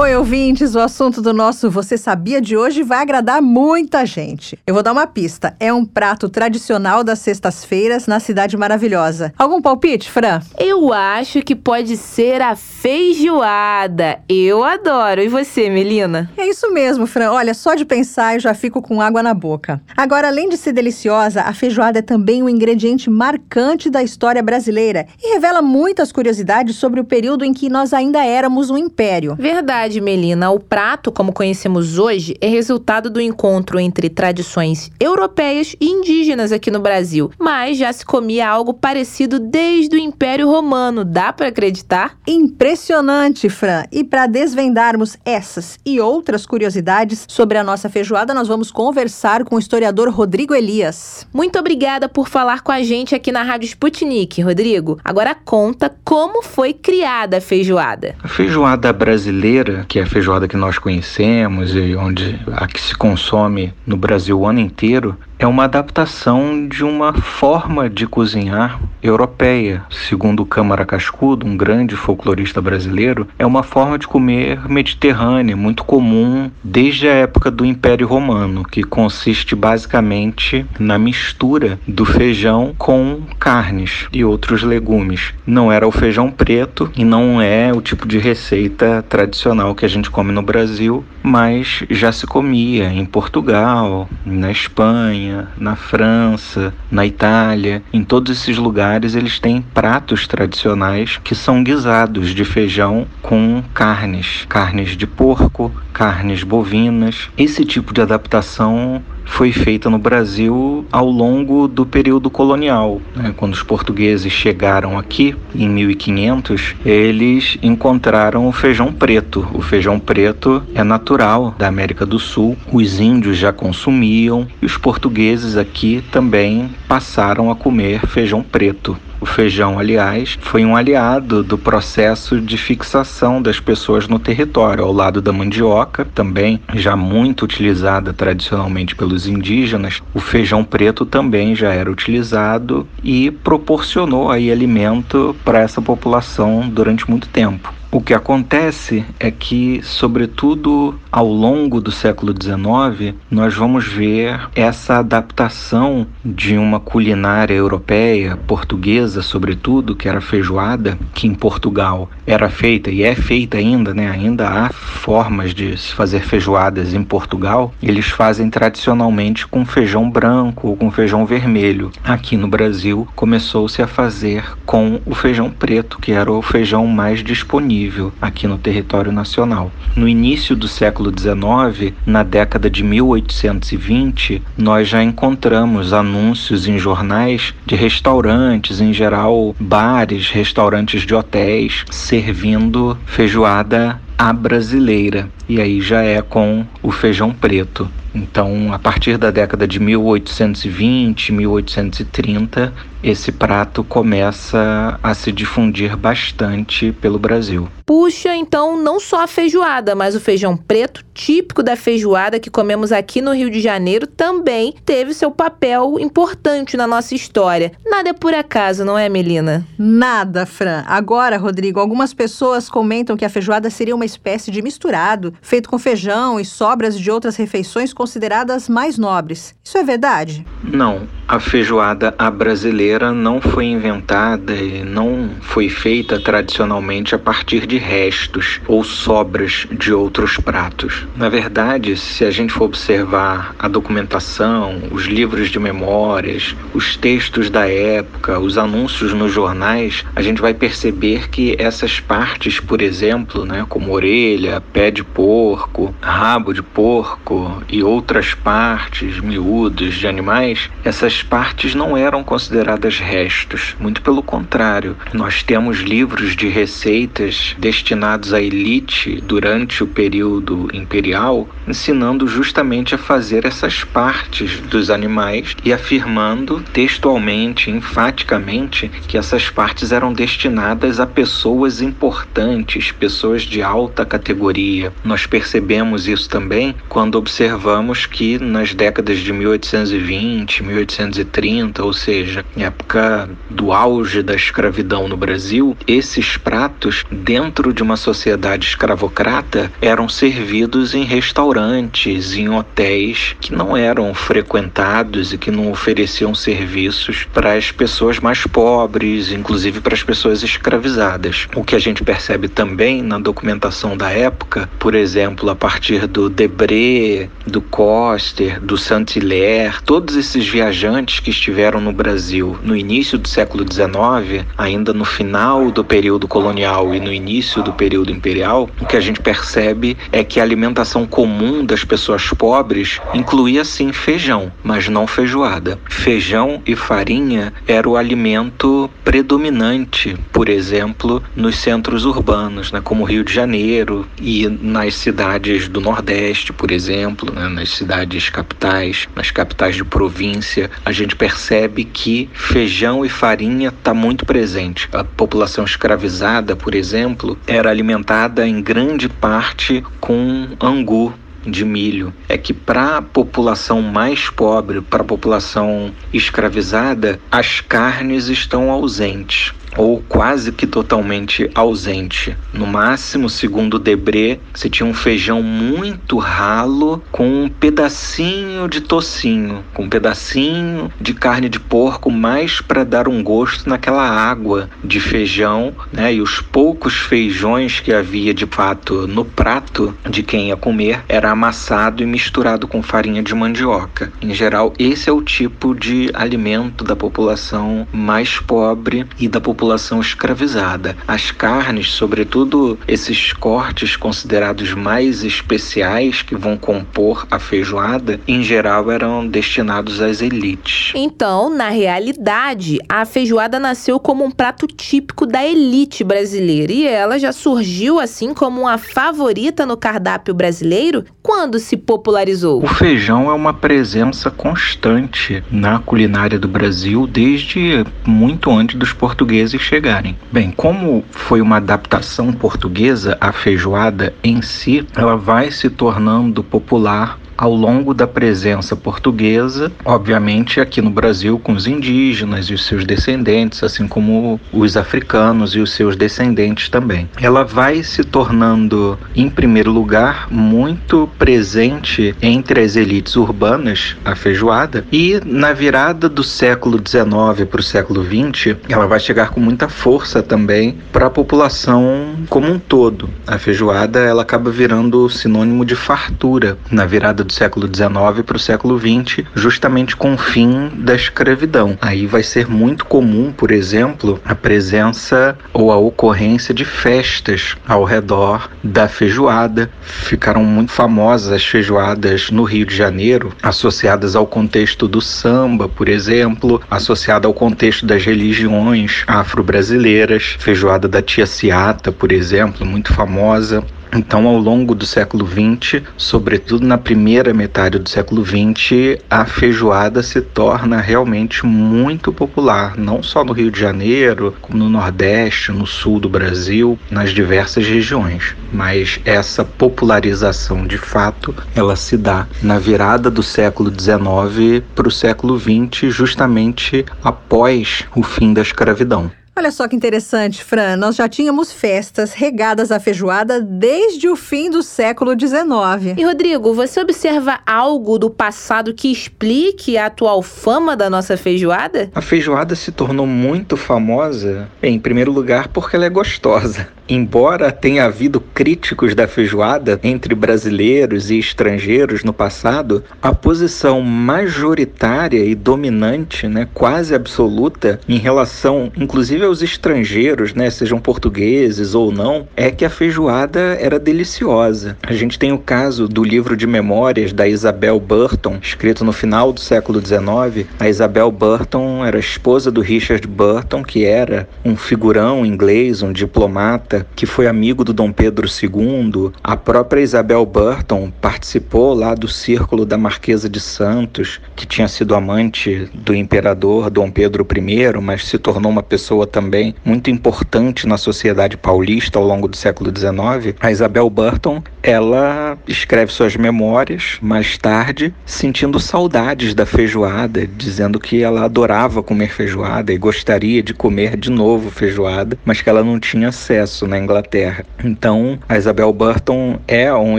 Speaker 2: Oi, ouvintes, o assunto do nosso Você Sabia de hoje vai agradar muita gente. Eu vou dar uma pista. É um prato tradicional das sextas-feiras na Cidade Maravilhosa. Algum palpite, Fran?
Speaker 1: Eu acho que pode ser a feijoada. Eu adoro. E você, Melina?
Speaker 2: É isso mesmo, Fran. Olha, só de pensar eu já fico com água na boca. Agora, além de ser deliciosa, a feijoada é também um ingrediente marcante da história brasileira e revela muitas curiosidades sobre o período em que nós ainda éramos um império.
Speaker 1: Verdade verdade, Melina, o prato, como conhecemos hoje, é resultado do encontro entre tradições europeias e indígenas aqui no Brasil. Mas já se comia algo parecido desde o Império Romano, dá para acreditar?
Speaker 2: Impressionante, Fran! E para desvendarmos essas e outras curiosidades sobre a nossa feijoada, nós vamos conversar com o historiador Rodrigo Elias.
Speaker 1: Muito obrigada por falar com a gente aqui na Rádio Sputnik, Rodrigo. Agora conta como foi criada a feijoada.
Speaker 5: A feijoada brasileira
Speaker 7: que é a feijoada que nós conhecemos e onde a que se consome no Brasil o ano inteiro, é uma adaptação de uma forma de cozinhar europeia. Segundo Câmara Cascudo, um grande folclorista brasileiro, é uma forma de comer mediterrânea, muito comum desde a época do Império Romano, que consiste basicamente na mistura do feijão com carnes e outros legumes. Não era o feijão preto e não é o tipo de receita tradicional que a gente come no Brasil, mas já se comia em Portugal, na Espanha, na França, na Itália, em todos esses lugares eles têm pratos tradicionais que são guisados de feijão com carnes, carnes de porco, carnes bovinas. Esse tipo de adaptação foi feita no Brasil ao longo do período colonial. Né? Quando os portugueses chegaram aqui, em 1500, eles encontraram o feijão preto. O feijão preto é natural da América do Sul, os índios já consumiam e os portugueses aqui também passaram a comer feijão preto. O feijão, aliás, foi um aliado do processo de fixação das pessoas no território, ao lado da mandioca, também já muito utilizada tradicionalmente pelos indígenas. O feijão preto também já era utilizado e proporcionou aí alimento para essa população durante muito tempo. O que acontece é que, sobretudo ao longo do século XIX, nós vamos ver essa adaptação de uma culinária europeia, portuguesa sobretudo, que era feijoada, que em Portugal era feita e é feita ainda, né? Ainda há formas de se fazer feijoadas em Portugal. Eles fazem tradicionalmente com feijão branco ou com feijão vermelho. Aqui no Brasil começou-se a fazer com o feijão preto, que era o feijão mais disponível aqui no território nacional. No início do século XIX, na década de 1820, nós já encontramos anúncios em jornais de restaurantes, em geral bares, restaurantes de hotéis, servindo feijoada à brasileira. E aí já é com o feijão preto. Então, a partir da década de 1820, 1830, esse prato começa a se difundir bastante pelo Brasil.
Speaker 1: Puxa, então, não só a feijoada, mas o feijão preto, típico da feijoada que comemos aqui no Rio de Janeiro, também teve seu papel importante na nossa história. Nada é por acaso, não é, Melina?
Speaker 2: Nada, Fran. Agora, Rodrigo, algumas pessoas comentam que a feijoada seria uma espécie de misturado, feito com feijão e sobras de outras refeições consideradas mais nobres. Isso é verdade?
Speaker 7: Não. A feijoada à brasileira não foi inventada e não foi feita tradicionalmente a partir de restos ou sobras de outros pratos. Na verdade, se a gente for observar a documentação, os livros de memórias, os textos da época, os anúncios nos jornais, a gente vai perceber que essas partes, por exemplo, né, como orelha, pé de porco, rabo de porco e outras partes miúdas de animais, essas partes não eram consideradas restos, muito pelo contrário. Nós temos livros de receitas destinados à elite durante o período imperial, ensinando justamente a fazer essas partes dos animais e afirmando textualmente, enfaticamente, que essas partes eram destinadas a pessoas importantes, pessoas de alta categoria. Nós percebemos isso também quando observamos que nas décadas de 1820, 1830, 1930, ou seja, época do auge da escravidão no Brasil, esses pratos, dentro de uma sociedade escravocrata, eram servidos em restaurantes, em hotéis que não eram frequentados e que não ofereciam serviços para as pessoas mais pobres, inclusive para as pessoas escravizadas. O que a gente percebe também na documentação da época, por exemplo, a partir do Debré, do Coster, do Saint-Hilaire, todos esses viajantes que estiveram no Brasil no início do século XIX, ainda no final do período colonial e no início do período imperial, o que a gente percebe é que a alimentação comum das pessoas pobres incluía sim feijão, mas não feijoada. Feijão e farinha era o alimento predominante, por exemplo, nos centros urbanos, né, como Rio de Janeiro e nas cidades do Nordeste, por exemplo, né, nas cidades capitais, nas capitais de província, a gente percebe que feijão e farinha está muito presente. A população escravizada, por exemplo, era alimentada em grande parte com angu, de milho é que para a população mais pobre, para a população escravizada, as carnes estão ausentes ou quase que totalmente ausente. No máximo, segundo Debré, se tinha um feijão muito ralo com um pedacinho de tocinho, com um pedacinho de carne de porco, mais para dar um gosto naquela água de feijão, né? E os poucos feijões que havia de fato no prato de quem ia comer era amassado e misturado com farinha de mandioca. Em geral, esse é o tipo de alimento da população mais pobre e da população população escravizada. As carnes, sobretudo esses cortes considerados mais especiais que vão compor a feijoada, em geral eram destinados às elites.
Speaker 1: Então, na realidade, a feijoada nasceu como um prato típico da elite brasileira e ela já surgiu assim como uma favorita no cardápio brasileiro quando se popularizou.
Speaker 7: O feijão é uma presença constante na culinária do Brasil desde muito antes dos portugueses chegarem. Bem, como foi uma adaptação portuguesa, a feijoada em si, ela vai se tornando popular ao longo da presença portuguesa, obviamente aqui no Brasil com os indígenas e os seus descendentes, assim como os africanos e os seus descendentes também. Ela vai se tornando, em primeiro lugar, muito presente entre as elites urbanas, a feijoada, e na virada do século XIX para o século XX, ela vai chegar com muita força também para a população como um todo. A feijoada ela acaba virando sinônimo de fartura na virada do século XIX para o século XX, justamente com o fim da escravidão. Aí vai ser muito comum, por exemplo, a presença ou a ocorrência de festas ao redor da feijoada. Ficaram muito famosas as feijoadas no Rio de Janeiro, associadas ao contexto do samba, por exemplo, associada ao contexto das religiões afro-brasileiras. Feijoada da Tia Ciata, por exemplo, muito famosa. Então, ao longo do século XX, sobretudo na primeira metade do século XX, a feijoada se torna realmente muito popular, não só no Rio de Janeiro, como no Nordeste, no Sul do Brasil, nas diversas regiões. Mas essa popularização, de fato, ela se dá na virada do século XIX para o século XX, justamente após o fim da escravidão.
Speaker 2: Olha só que interessante, Fran. Nós já tínhamos festas regadas à feijoada desde o fim do século XIX.
Speaker 1: E Rodrigo, você observa algo do passado que explique a atual fama da nossa feijoada?
Speaker 7: A feijoada se tornou muito famosa, em primeiro lugar, porque ela é gostosa. Embora tenha havido críticos da feijoada entre brasileiros e estrangeiros no passado, a posição majoritária e dominante, né, quase absoluta, em relação inclusive aos estrangeiros, né, sejam portugueses ou não, é que a feijoada era deliciosa. A gente tem o caso do livro de memórias da Isabel Burton, escrito no final do século XIX. A Isabel Burton era esposa do Richard Burton, que era um figurão inglês, um diplomata que foi amigo do Dom Pedro II. A própria Isabel Burton participou lá do círculo da Marquesa de Santos, que tinha sido amante do imperador Dom Pedro I, mas se tornou uma pessoa também muito importante na sociedade paulista ao longo do século XIX. A Isabel Burton, ela escreve suas memórias mais tarde, sentindo saudades da feijoada, dizendo que ela adorava comer feijoada e gostaria de comer de novo feijoada, mas que ela não tinha acesso na Inglaterra. Então, a Isabel Burton é um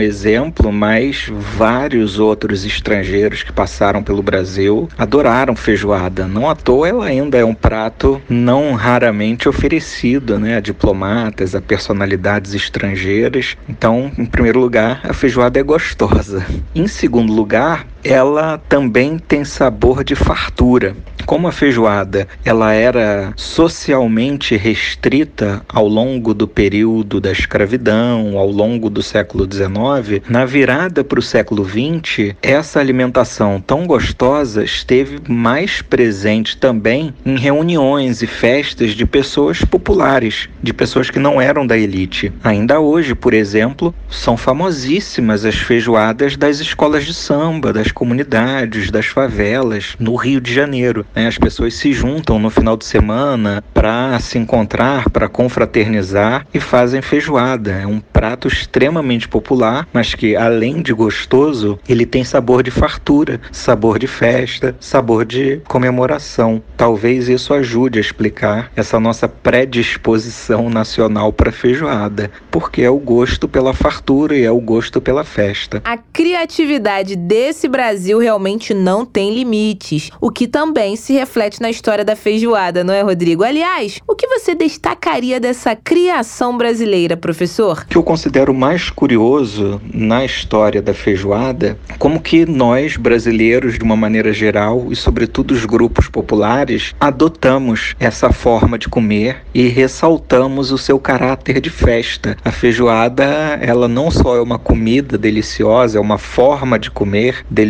Speaker 7: exemplo, mas vários outros estrangeiros que passaram pelo Brasil adoraram feijoada. Não à toa ela ainda é um prato não raramente oferecido né, a diplomatas, a personalidades estrangeiras. Então, em primeiro lugar, a feijoada é gostosa. Em segundo lugar, ela também tem sabor de fartura. Como a feijoada ela era socialmente restrita ao longo do período da escravidão, ao longo do século XIX, na virada para o século XX, essa alimentação tão gostosa esteve mais presente também em reuniões e festas de pessoas populares, de pessoas que não eram da elite. Ainda hoje, por exemplo, são famosíssimas as feijoadas das escolas de samba, das comunidades, das favelas, no Rio de Janeiro. Né? As pessoas se juntam no final de semana para se encontrar, para confraternizar e fazem feijoada. É um prato extremamente popular, mas que além de gostoso, ele tem sabor de fartura, sabor de festa, sabor de comemoração. Talvez isso ajude a explicar essa nossa predisposição nacional para feijoada, porque é o gosto pela fartura e é o gosto pela festa.
Speaker 1: A criatividade desse Brasil realmente não tem limites, o que também se reflete na história da feijoada, não é, Rodrigo? Aliás, o que você destacaria dessa criação brasileira, professor?
Speaker 7: O que eu considero mais curioso na história da feijoada, como que nós, brasileiros, de uma maneira geral, e sobretudo os grupos populares, adotamos essa forma de comer e ressaltamos o seu caráter de festa. A feijoada, ela não só é uma comida deliciosa, é uma forma de comer deliciosa,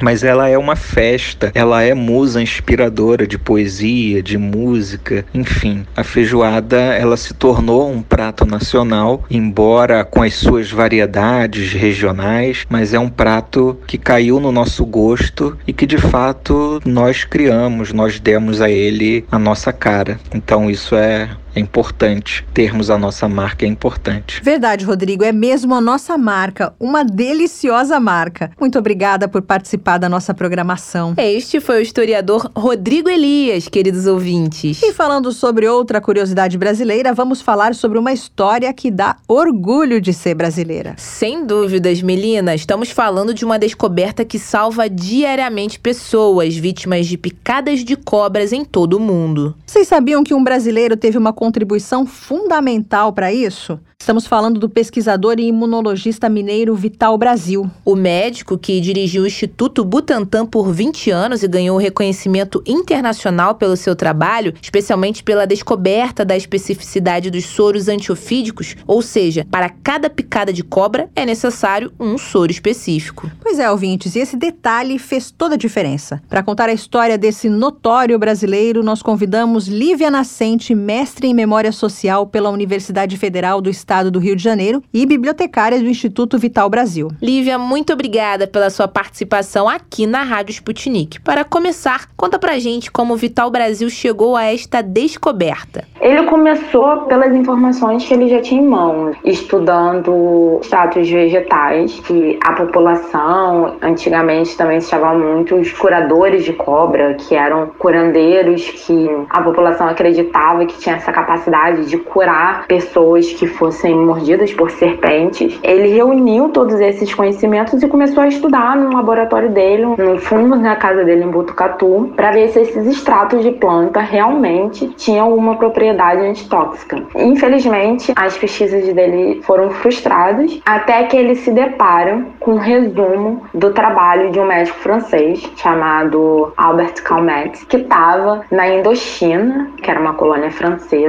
Speaker 7: mas ela é uma festa, ela é musa inspiradora de poesia, de música, enfim. A feijoada, ela se tornou um prato nacional, embora com as suas variedades regionais, mas é um prato que caiu no nosso gosto e que de fato nós criamos, nós demos a ele a nossa cara. Então isso é é importante. Termos a nossa marca é importante.
Speaker 2: Verdade, Rodrigo. É mesmo a nossa marca. Uma deliciosa marca. Muito obrigada por participar da nossa programação.
Speaker 1: Este foi o historiador Rodrigo Elias, queridos ouvintes.
Speaker 2: E falando sobre outra curiosidade brasileira, vamos falar sobre uma história que dá orgulho de ser brasileira.
Speaker 1: Sem dúvidas, Melina. Estamos falando de uma descoberta que salva diariamente pessoas vítimas de picadas de cobras em todo o mundo.
Speaker 2: Vocês sabiam que um brasileiro teve uma contribuição fundamental para isso? Estamos falando do pesquisador e imunologista mineiro Vital Brasil.
Speaker 1: O médico que dirigiu o Instituto Butantan por 20 anos e ganhou reconhecimento internacional pelo seu trabalho, especialmente pela descoberta da especificidade dos soros antiofídicos, ou seja, para cada picada de cobra é necessário um soro específico.
Speaker 2: Pois é, ouvintes, e esse detalhe fez toda a diferença. Para contar a história desse notório brasileiro, nós convidamos Lívia Nascente, mestre em Memória Social pela Universidade Federal do Estado do Rio de Janeiro e bibliotecária do Instituto Vital Brasil.
Speaker 1: Lívia, muito obrigada pela sua participação aqui na Rádio Sputnik. Para começar, conta pra gente como o Vital Brasil chegou a esta descoberta.
Speaker 8: Ele começou pelas informações que ele já tinha em mãos, estudando status vegetais, que a população antigamente também se chamavam muito os curadores de cobra, que eram curandeiros que a população acreditava que tinha essa capacidade de curar pessoas que fossem mordidas por serpentes. Ele reuniu todos esses conhecimentos e começou a estudar no laboratório dele, no fundo da casa dele em Botucatu, para ver se esses extratos de planta realmente tinham alguma propriedade antitóxica. Infelizmente, as pesquisas dele foram frustradas até que ele se depara com um resumo do trabalho de um médico francês chamado Albert Calmet, que estava na Indochina, que era uma colônia francesa.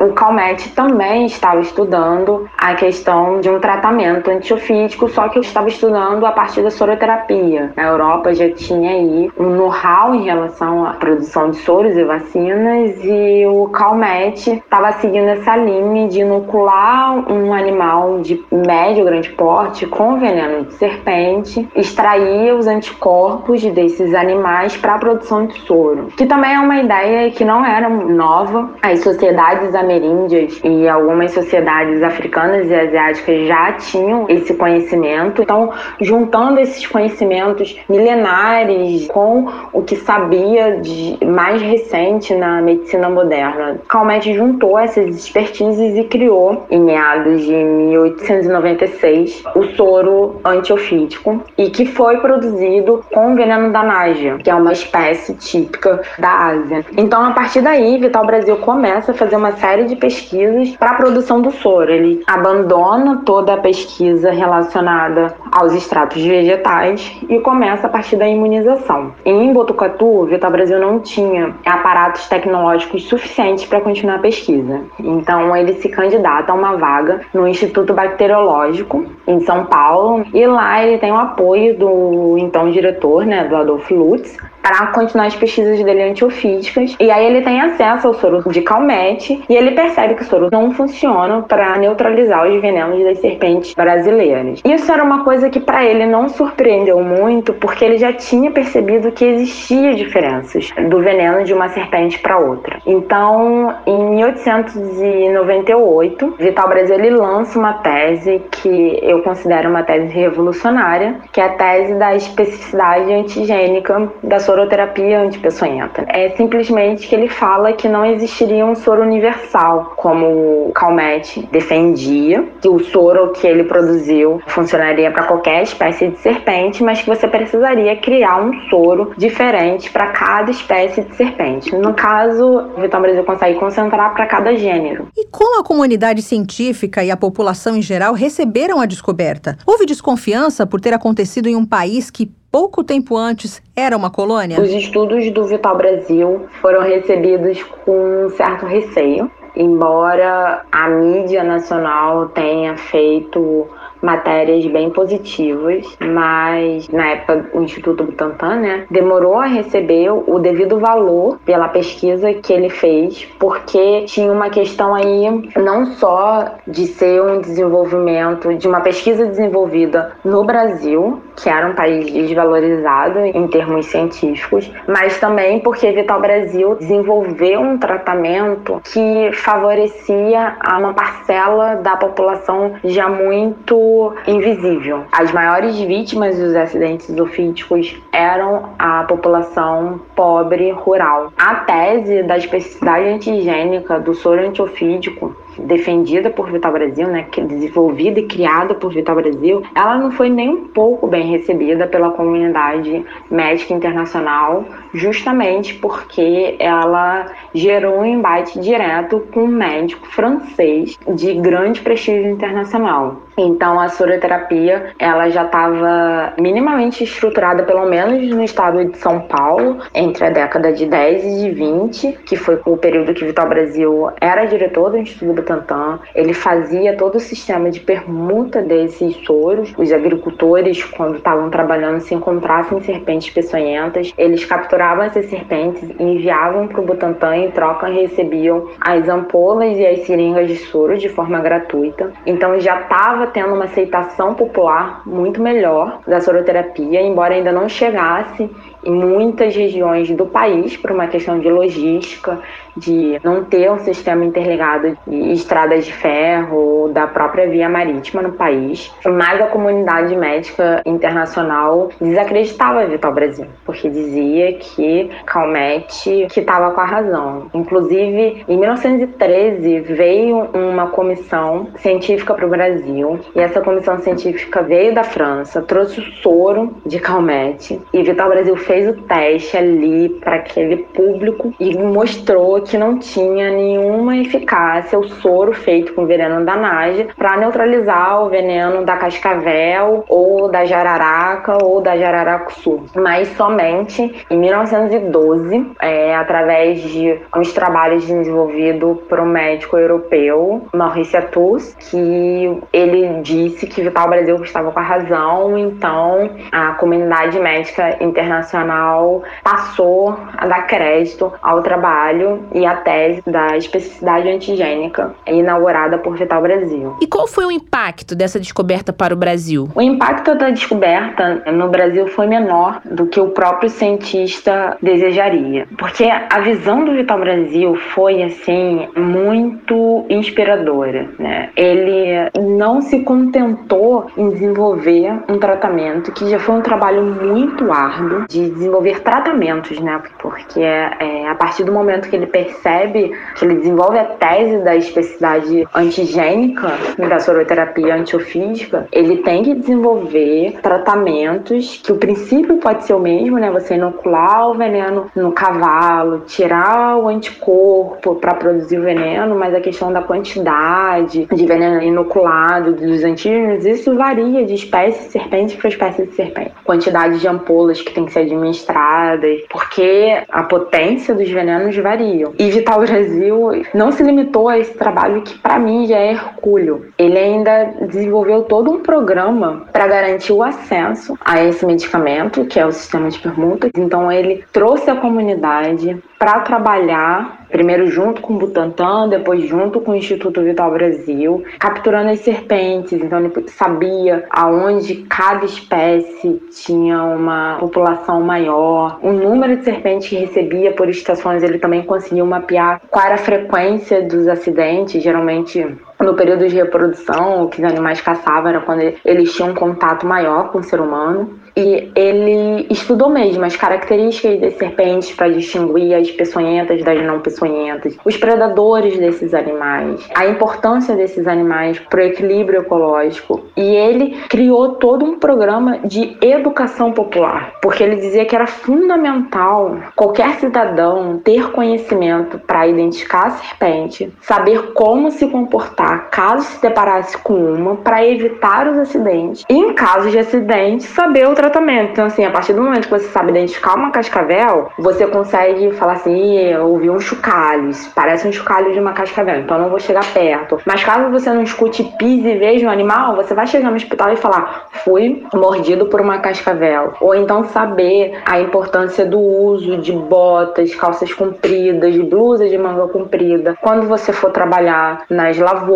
Speaker 8: O Calmet também estava estudando a questão de um tratamento antiofídico, só que eu estava estudando a partir da soroterapia. Na Europa já tinha aí um know-how em relação à produção de soros e vacinas e o Calmet estava seguindo essa linha de inocular um animal de médio grande porte com veneno de serpente, extrair os anticorpos desses animais para a produção de soro, que também é uma ideia que não era nova. As sociedades ameríndias e algumas sociedades sociedades africanas e asiáticas já tinham esse conhecimento. Então, juntando esses conhecimentos milenares com o que sabia de mais recente na medicina moderna, Calmette juntou essas expertises e criou, em meados de 1896, o soro antiofídico e que foi produzido com veneno da nágia, que é uma espécie típica da Ásia. Então, a partir daí, Vital Brasil começa a fazer uma série de pesquisas para a produção do soro. Ele abandona toda a pesquisa relacionada aos extratos vegetais e começa a partir da imunização. Em Botucatu, o Vital Brasil não tinha aparatos tecnológicos suficientes para continuar a pesquisa. Então ele se candidata a uma vaga no Instituto Bacteriológico em São Paulo e lá ele tem o apoio do então diretor, né, do Adolfo Lutz, para continuar as pesquisas dele antiofídicas. E aí ele tem acesso ao soro de calmete e ele percebe que o soro não funciona para neutralizar os venenos das serpentes brasileiras. Isso era uma coisa que para ele não surpreendeu muito, porque ele já tinha percebido que existia diferenças do veneno de uma serpente para outra. Então, em 1898, Vital Brasil ele lança uma tese que eu considero uma tese revolucionária, que é a tese da especificidade antigênica da sua soroterapia antipeçonhenta. É simplesmente que ele fala que não existiria um soro universal, como o Calmette defendia, que o soro que ele produziu funcionaria para qualquer espécie de serpente, mas que você precisaria criar um soro diferente para cada espécie de serpente. No caso, o Vital Brasil consegue concentrar para cada gênero.
Speaker 2: E como a comunidade científica e a população em geral receberam a descoberta? Houve desconfiança por ter acontecido em um país que pouco tempo antes era uma colônia?
Speaker 8: Os estudos do Vital Brasil foram recebidos com um certo receio, embora a mídia nacional tenha feito matérias bem positivas, mas na época o Instituto Butantan, né, demorou a receber o devido valor pela pesquisa que ele fez, porque tinha uma questão aí não só de ser um desenvolvimento de uma pesquisa desenvolvida no Brasil, que era um país desvalorizado em termos científicos, mas também porque Vital Brasil desenvolveu um tratamento que favorecia a uma parcela da população já muito invisível. As maiores vítimas dos acidentes ofídicos eram a população pobre rural. A tese da especificidade antigênica do soro antiofídico defendida por Vital Brasil, né, desenvolvida e criada por Vital Brasil, ela não foi nem um pouco bem recebida pela comunidade médica internacional, justamente porque ela gerou um embate direto com um médico francês de grande prestígio internacional. Então a soroterapia ela já estava minimamente estruturada, pelo menos no estado de São Paulo, entre a década de 10 e de 20, que foi o período que Vital Brasil era diretor do Instituto Butantan. Ele fazia todo o sistema de permuta desses soros. Os agricultores, quando estavam trabalhando, se encontrassem serpentes peçonhentas, eles capturavam essas serpentes e enviavam para o Butantan em troca recebiam as ampolas e as seringas de soro de forma gratuita. Então já estava tendo uma aceitação popular muito melhor da soroterapia, embora ainda não chegasse em muitas regiões do país por uma questão de logística, de não ter um sistema interligado de estradas de ferro ou da própria via marítima no país. Mas a comunidade médica internacional desacreditava Vital Brasil, porque dizia que Calmette que estava com a razão. Inclusive, em 1913 veio uma comissão científica para o Brasil e essa comissão científica veio da França, trouxe o soro de Calmette e Vital Brasil fez o teste ali para aquele público e mostrou que não tinha nenhuma eficácia o soro feito com veneno da naja para neutralizar o veneno da cascavel ou da jararaca ou da jararacuçu. Mas somente em 1912, é, através de uns trabalhos desenvolvidos por um médico europeu, Maurice Atus, que ele disse que Vital Brasil estava com a razão, então a comunidade médica internacional Nacional passou a dar crédito ao trabalho e à tese da especificidade antigênica inaugurada por Vital Brasil.
Speaker 1: E qual foi o impacto dessa descoberta para o Brasil?
Speaker 8: O impacto da descoberta no Brasil foi menor do que o próprio cientista desejaria, porque a visão do Vital Brasil foi assim muito inspiradora, né? Ele não se contentou em desenvolver um tratamento que já foi um trabalho muito árduo de desenvolver tratamentos, né? Porque é, a partir do momento que ele percebe, que ele desenvolve a tese da especificidade antigênica da soroterapia antiofídica, ele tem que desenvolver tratamentos que o princípio pode ser o mesmo, né? Você inocular o veneno no cavalo, tirar o anticorpo para produzir o veneno, mas a questão da quantidade de veneno inoculado dos antígenos, isso varia de espécie de serpente para espécie de serpente. Quantidade de ampolas que tem que ser administradas, porque a potência dos venenos variam. E Vital Brasil não se limitou a esse trabalho que para mim já é hercúleo. Ele ainda desenvolveu todo um programa para garantir o acesso a esse medicamento, que é o sistema de permutas. Então ele trouxe a comunidade para trabalhar, primeiro junto com o Butantan, depois junto com o Instituto Vital Brasil, capturando as serpentes. Então ele sabia aonde cada espécie tinha uma população maior, o número de serpentes que recebia por estações, ele também conseguiu mapear qual era a frequência dos acidentes, geralmente no período de reprodução, o que os animais caçavam era quando eles tinham um contato maior com o ser humano. E ele estudou mesmo as características das serpentes para distinguir as peçonhentas das não peçonhentas, os predadores desses animais, a importância desses animais para o equilíbrio ecológico. E ele criou todo um programa de educação popular, porque ele dizia que era fundamental qualquer cidadão ter conhecimento para identificar a serpente, saber como se comportar caso se deparasse com uma, para evitar os acidentes, e em caso de acidente, saber o tratamento. Então, assim, a partir do momento que você sabe identificar uma cascavel, você consegue falar assim: eu ouvi um chocalho, parece um chocalho de uma cascavel, então não vou chegar perto. Mas caso você não escute pise e veja um animal, você vai chegar no hospital e falar: fui mordido por uma cascavel. Ou então saber a importância do uso de botas, calças compridas, blusas de manga comprida. Quando você for trabalhar nas lavouras,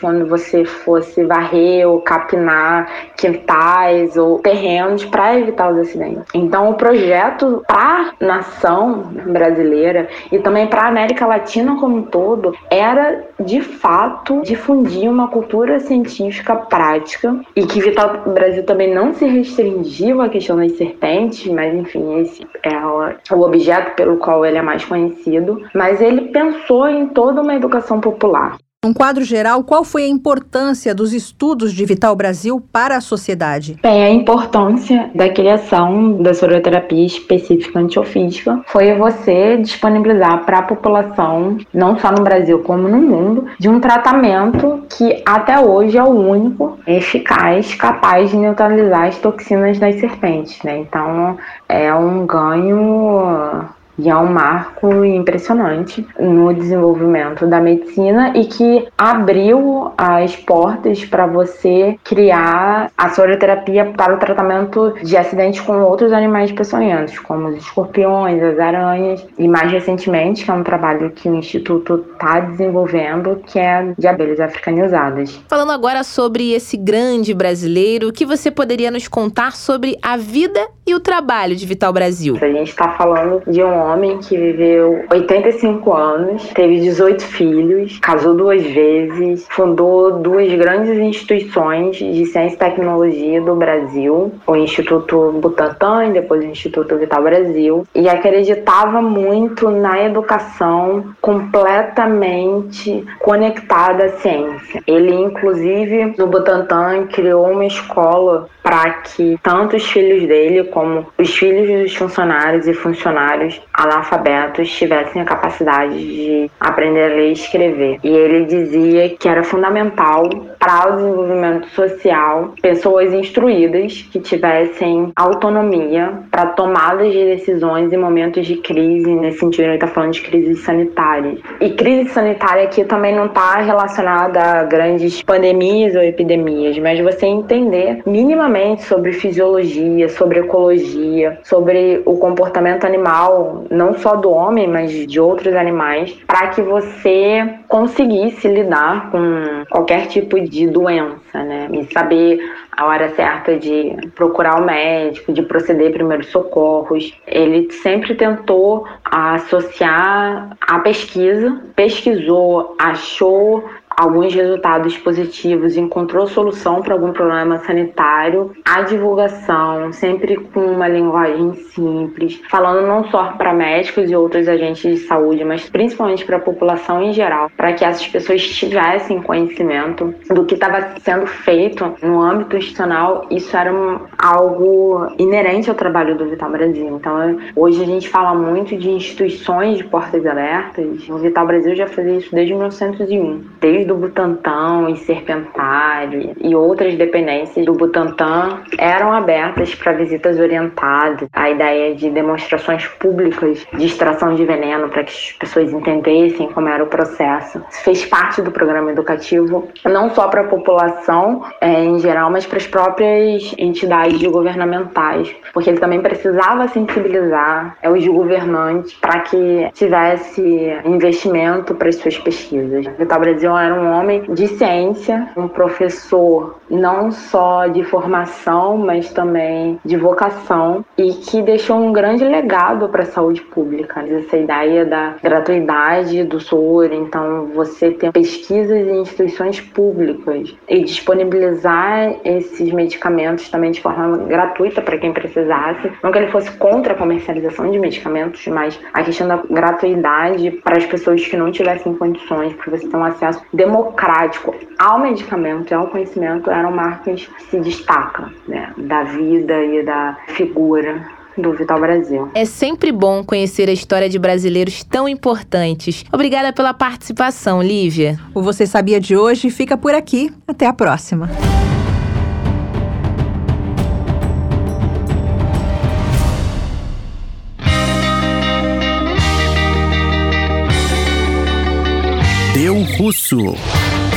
Speaker 8: quando você fosse varrer ou capinar quintais ou terrenos para evitar os acidentes. Então, o projeto para a nação brasileira e também para a América Latina como um todo era, de fato, difundir uma cultura científica prática e que Vital Brasil também não se restringiu à questão das serpentes, mas enfim, esse é o objeto pelo qual ele é mais conhecido, mas ele pensou em toda uma educação popular.
Speaker 2: Num quadro geral, qual foi a importância dos estudos de Vital Brasil para a sociedade?
Speaker 8: Bem, a importância da criação da soroterapia específica antiofídica foi você disponibilizar para a população, não só no Brasil como no mundo, de um tratamento que até hoje é o único eficaz, capaz de neutralizar as toxinas das serpentes. Né? Então, é um ganho e é um marco impressionante no desenvolvimento da medicina e que abriu as portas para você criar a soroterapia para o tratamento de acidentes com outros animais peçonhentos, como os escorpiões, as aranhas e mais recentemente, que é um trabalho que o Instituto está desenvolvendo, que é de abelhas africanizadas.
Speaker 1: Falando agora sobre esse grande brasileiro, o que você poderia nos contar sobre a vida e o trabalho de Vital Brasil?
Speaker 8: A gente está falando de um homem que viveu 85 anos, teve 18 filhos, casou duas vezes, fundou duas grandes instituições de ciência e tecnologia do Brasil, o Instituto Butantan e depois o Instituto Vital Brasil, e acreditava muito na educação completamente conectada à ciência. Ele, inclusive, no Butantan, criou uma escola para que tanto os filhos dele como os filhos dos funcionários e funcionários analfabetos tivessem a capacidade de aprender a ler e escrever. E ele dizia que era fundamental para o desenvolvimento social pessoas instruídas que tivessem autonomia para tomadas de decisões em momentos de crise. Nesse sentido, ele está falando de crise sanitária. E crise sanitária aqui também não está relacionada a grandes pandemias ou epidemias, mas você entender minimamente sobre fisiologia, sobre ecologia, sobre o comportamento animal, não só do homem, mas de outros animais, para que você conseguisse lidar com qualquer tipo de doença, né? E saber a hora certa de procurar o médico, de proceder primeiros socorros. Ele sempre tentou associar a pesquisa, pesquisou, achou alguns resultados positivos, encontrou solução para algum problema sanitário, a divulgação, sempre com uma linguagem simples, falando não só para médicos e outros agentes de saúde, mas principalmente para a população em geral, para que essas pessoas tivessem conhecimento do que estava sendo feito no âmbito institucional. Isso era um, algo inerente ao trabalho do Vital Brasil. Então, hoje a gente fala muito de instituições de portas abertas. O Vital Brasil já fazia isso desde 1901, desde o Butantan e Serpentário e outras dependências do Butantan eram abertas para visitas orientadas. A ideia de demonstrações públicas de extração de veneno para que as pessoas entendessem como era o processo. Fez parte do programa educativo, não só para a população é, em geral, mas para as próprias entidades governamentais, porque ele também precisava sensibilizar é, os governantes para que tivesse investimento para as suas pesquisas. Vital Brasil era um homem de ciência, um professor não só de formação, mas também de vocação e que deixou um grande legado para a saúde pública. Essa ideia da gratuidade do SOR, então você ter pesquisas em instituições públicas e disponibilizar esses medicamentos também de forma gratuita para quem precisasse. Não que ele fosse contra a comercialização de medicamentos, mas a questão da gratuidade para as pessoas que não tivessem condições, para você ter um acesso democrático ao medicamento e ao conhecimento, eram marcas que se destacam né, da vida e da figura do Vital Brasil.
Speaker 1: É sempre bom conhecer a história de brasileiros tão importantes. Obrigada pela participação, Lívia.
Speaker 2: O Você Sabia de hoje fica por aqui. Até a próxima.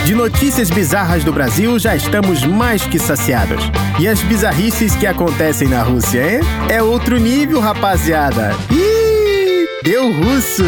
Speaker 3: De notícias bizarras do Brasil já estamos mais que saciados. E as bizarrices que acontecem na Rússia, hein? É outro nível, rapaziada. Ih, deu russo.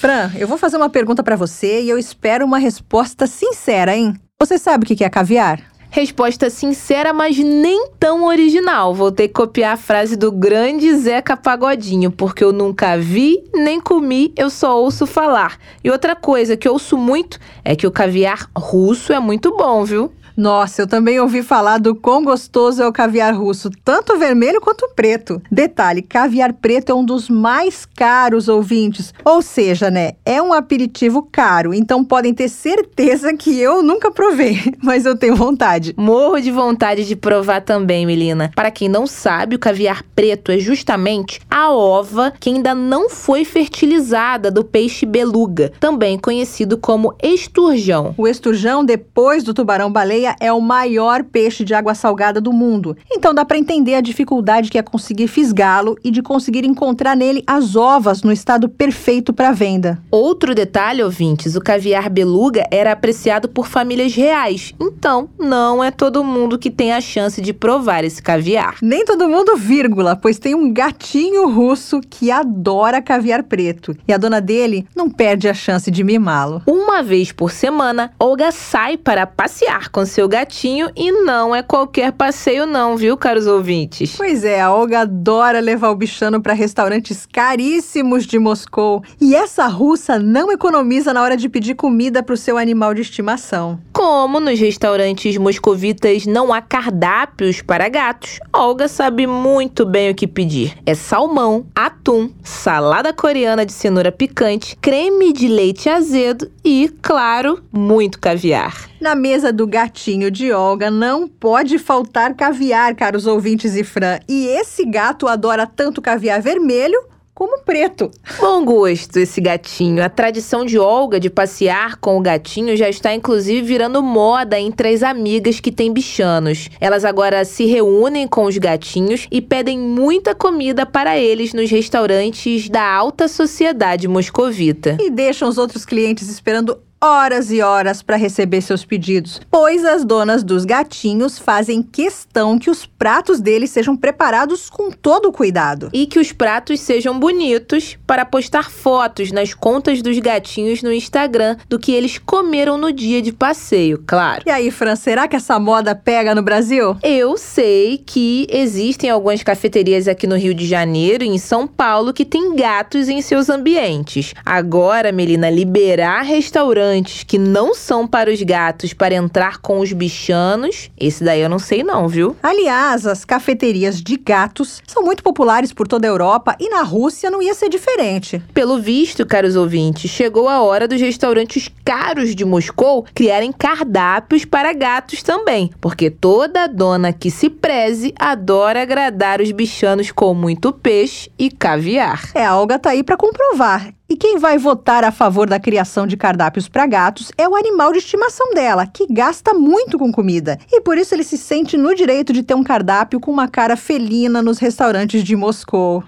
Speaker 2: Fran, eu vou fazer uma pergunta para você e eu espero uma resposta sincera, hein? Você sabe o que é caviar?
Speaker 1: Resposta sincera, mas nem tão original. Vou ter que copiar a frase do grande Zeca Pagodinho, porque eu nunca vi nem comi, eu só ouço falar. E outra coisa que ouço muito é que o caviar russo é muito bom, viu?
Speaker 2: Nossa, eu também ouvi falar do quão gostoso é o caviar russo, tanto vermelho quanto o preto. Detalhe, caviar preto é um dos mais caros ouvintes. Ou seja, né, é um aperitivo caro, então podem ter certeza que eu nunca provei, mas eu tenho vontade.
Speaker 1: Morro de vontade de provar também, Melina. Para quem não sabe, o caviar preto é justamente a ova que ainda não foi fertilizada do peixe beluga, também conhecido como esturjão.
Speaker 2: O esturjão, depois do tubarão-baleia, é o maior peixe de água salgada do mundo. Então dá para entender a dificuldade que é conseguir fisgá-lo e de conseguir encontrar nele as ovas no estado perfeito para venda.
Speaker 1: Outro detalhe, ouvintes, o caviar beluga era apreciado por famílias reais. Então, não é todo mundo que tem a chance de provar esse caviar.
Speaker 2: Nem todo mundo, vírgula, pois tem um gatinho russo que adora caviar preto. E a dona dele não perde a chance de mimá-lo.
Speaker 1: Uma vez por semana, Olga sai para passear com seu gatinho e não é qualquer passeio não, viu, caros ouvintes?
Speaker 2: Pois é, a Olga adora levar o bichano para restaurantes caríssimos de Moscou. E essa russa não economiza na hora de pedir comida para o seu animal de estimação.
Speaker 1: Como nos restaurantes moscovitas não há cardápios para gatos, Olga sabe muito bem o que pedir. É salmão, atum, salada coreana de cenoura picante, creme de leite azedo e, claro, muito caviar.
Speaker 2: Na mesa do gatinho de Olga não pode faltar caviar, caros ouvintes e Fran. E esse gato adora tanto caviar vermelho como preto.
Speaker 1: Bom gosto esse gatinho. A tradição de Olga de passear com o gatinho já está inclusive virando moda entre as amigas que têm bichanos. Elas agora se reúnem com os gatinhos e pedem muita comida para eles nos restaurantes da alta sociedade moscovita.
Speaker 2: E deixam os outros clientes esperando horas e horas para receber seus pedidos, pois as donas dos gatinhos fazem questão que os pratos deles sejam preparados com todo o cuidado.
Speaker 1: E que os pratos sejam bonitos para postar fotos nas contas dos gatinhos no Instagram do que eles comeram no dia de passeio, claro.
Speaker 2: E aí, Fran, será que essa moda pega no Brasil?
Speaker 1: Eu sei que existem algumas cafeterias aqui no Rio de Janeiro e em São Paulo que têm gatos em seus ambientes. Agora, Melina, liberar restaurantes restaurantes que não são para os gatos para entrar com os bichanos, esse daí eu não sei não, viu?
Speaker 2: Aliás, as cafeterias de gatos são muito populares por toda a Europa e na Rússia não ia ser diferente.
Speaker 1: Pelo visto, caros ouvintes, chegou a hora dos restaurantes caros de Moscou criarem cardápios para gatos também, porque toda dona que se preze adora agradar os bichanos com muito peixe e caviar.
Speaker 2: É, a Olga tá aí para comprovar. E quem vai votar a favor da criação de cardápios para gatos é o animal de estimação dela, que gasta muito com comida. E por isso ele se sente no direito de ter um cardápio com uma cara felina nos restaurantes de Moscou.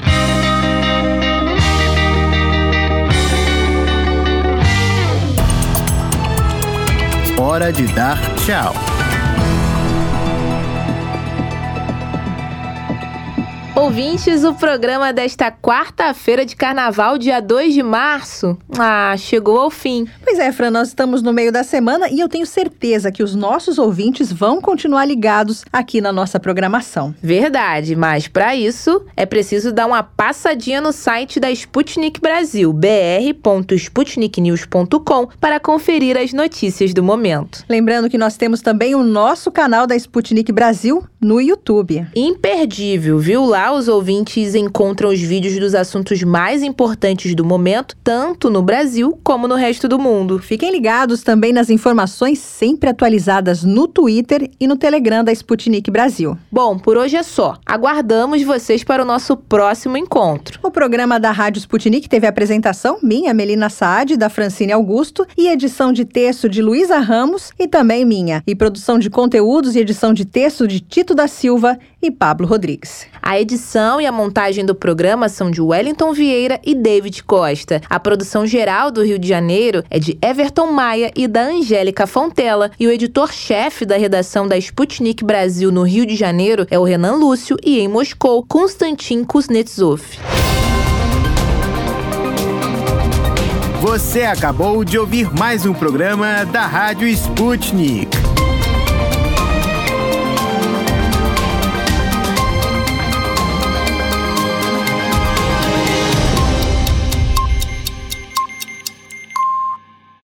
Speaker 3: Hora de dar tchau.
Speaker 1: Ouvintes, o programa desta quarta-feira de carnaval, dia 2 de março, ah, chegou ao fim.
Speaker 2: Pois é, Fran, nós estamos no meio da semana e eu tenho certeza que os nossos ouvintes vão continuar ligados aqui na nossa programação.
Speaker 1: Verdade, mas para isso é preciso dar uma passadinha no site da Sputnik Brasil, br.sputniknews.com, para conferir as notícias do momento.
Speaker 2: Lembrando que nós temos também o nosso canal da Sputnik Brasil no YouTube.
Speaker 1: Imperdível, viu? Lá os ouvintes encontram os vídeos dos assuntos mais importantes do momento, tanto no Brasil como no resto do mundo.
Speaker 2: Fiquem ligados também nas informações sempre atualizadas no Twitter e no Telegram da Sputnik Brasil.
Speaker 1: Bom, por hoje é só. Aguardamos vocês para o nosso próximo encontro.
Speaker 2: O programa da Rádio Sputnik teve apresentação minha, Melina Saad, da Francine Augusto, e edição de texto de Luísa Ramos e também minha, e produção de conteúdos e edição de texto de Tito da Silva e Pablo Rodrigues.
Speaker 1: A edição e a montagem do programa são de Wellington Vieira e David Costa. A produção geral do Rio de Janeiro é de Everton Maia e da Angélica Fontela. E o editor-chefe da redação da Sputnik Brasil no Rio de Janeiro é o Renan Lúcio e em Moscou, Konstantin Kuznetsov.
Speaker 3: Você acabou de ouvir mais um programa da Rádio Sputnik.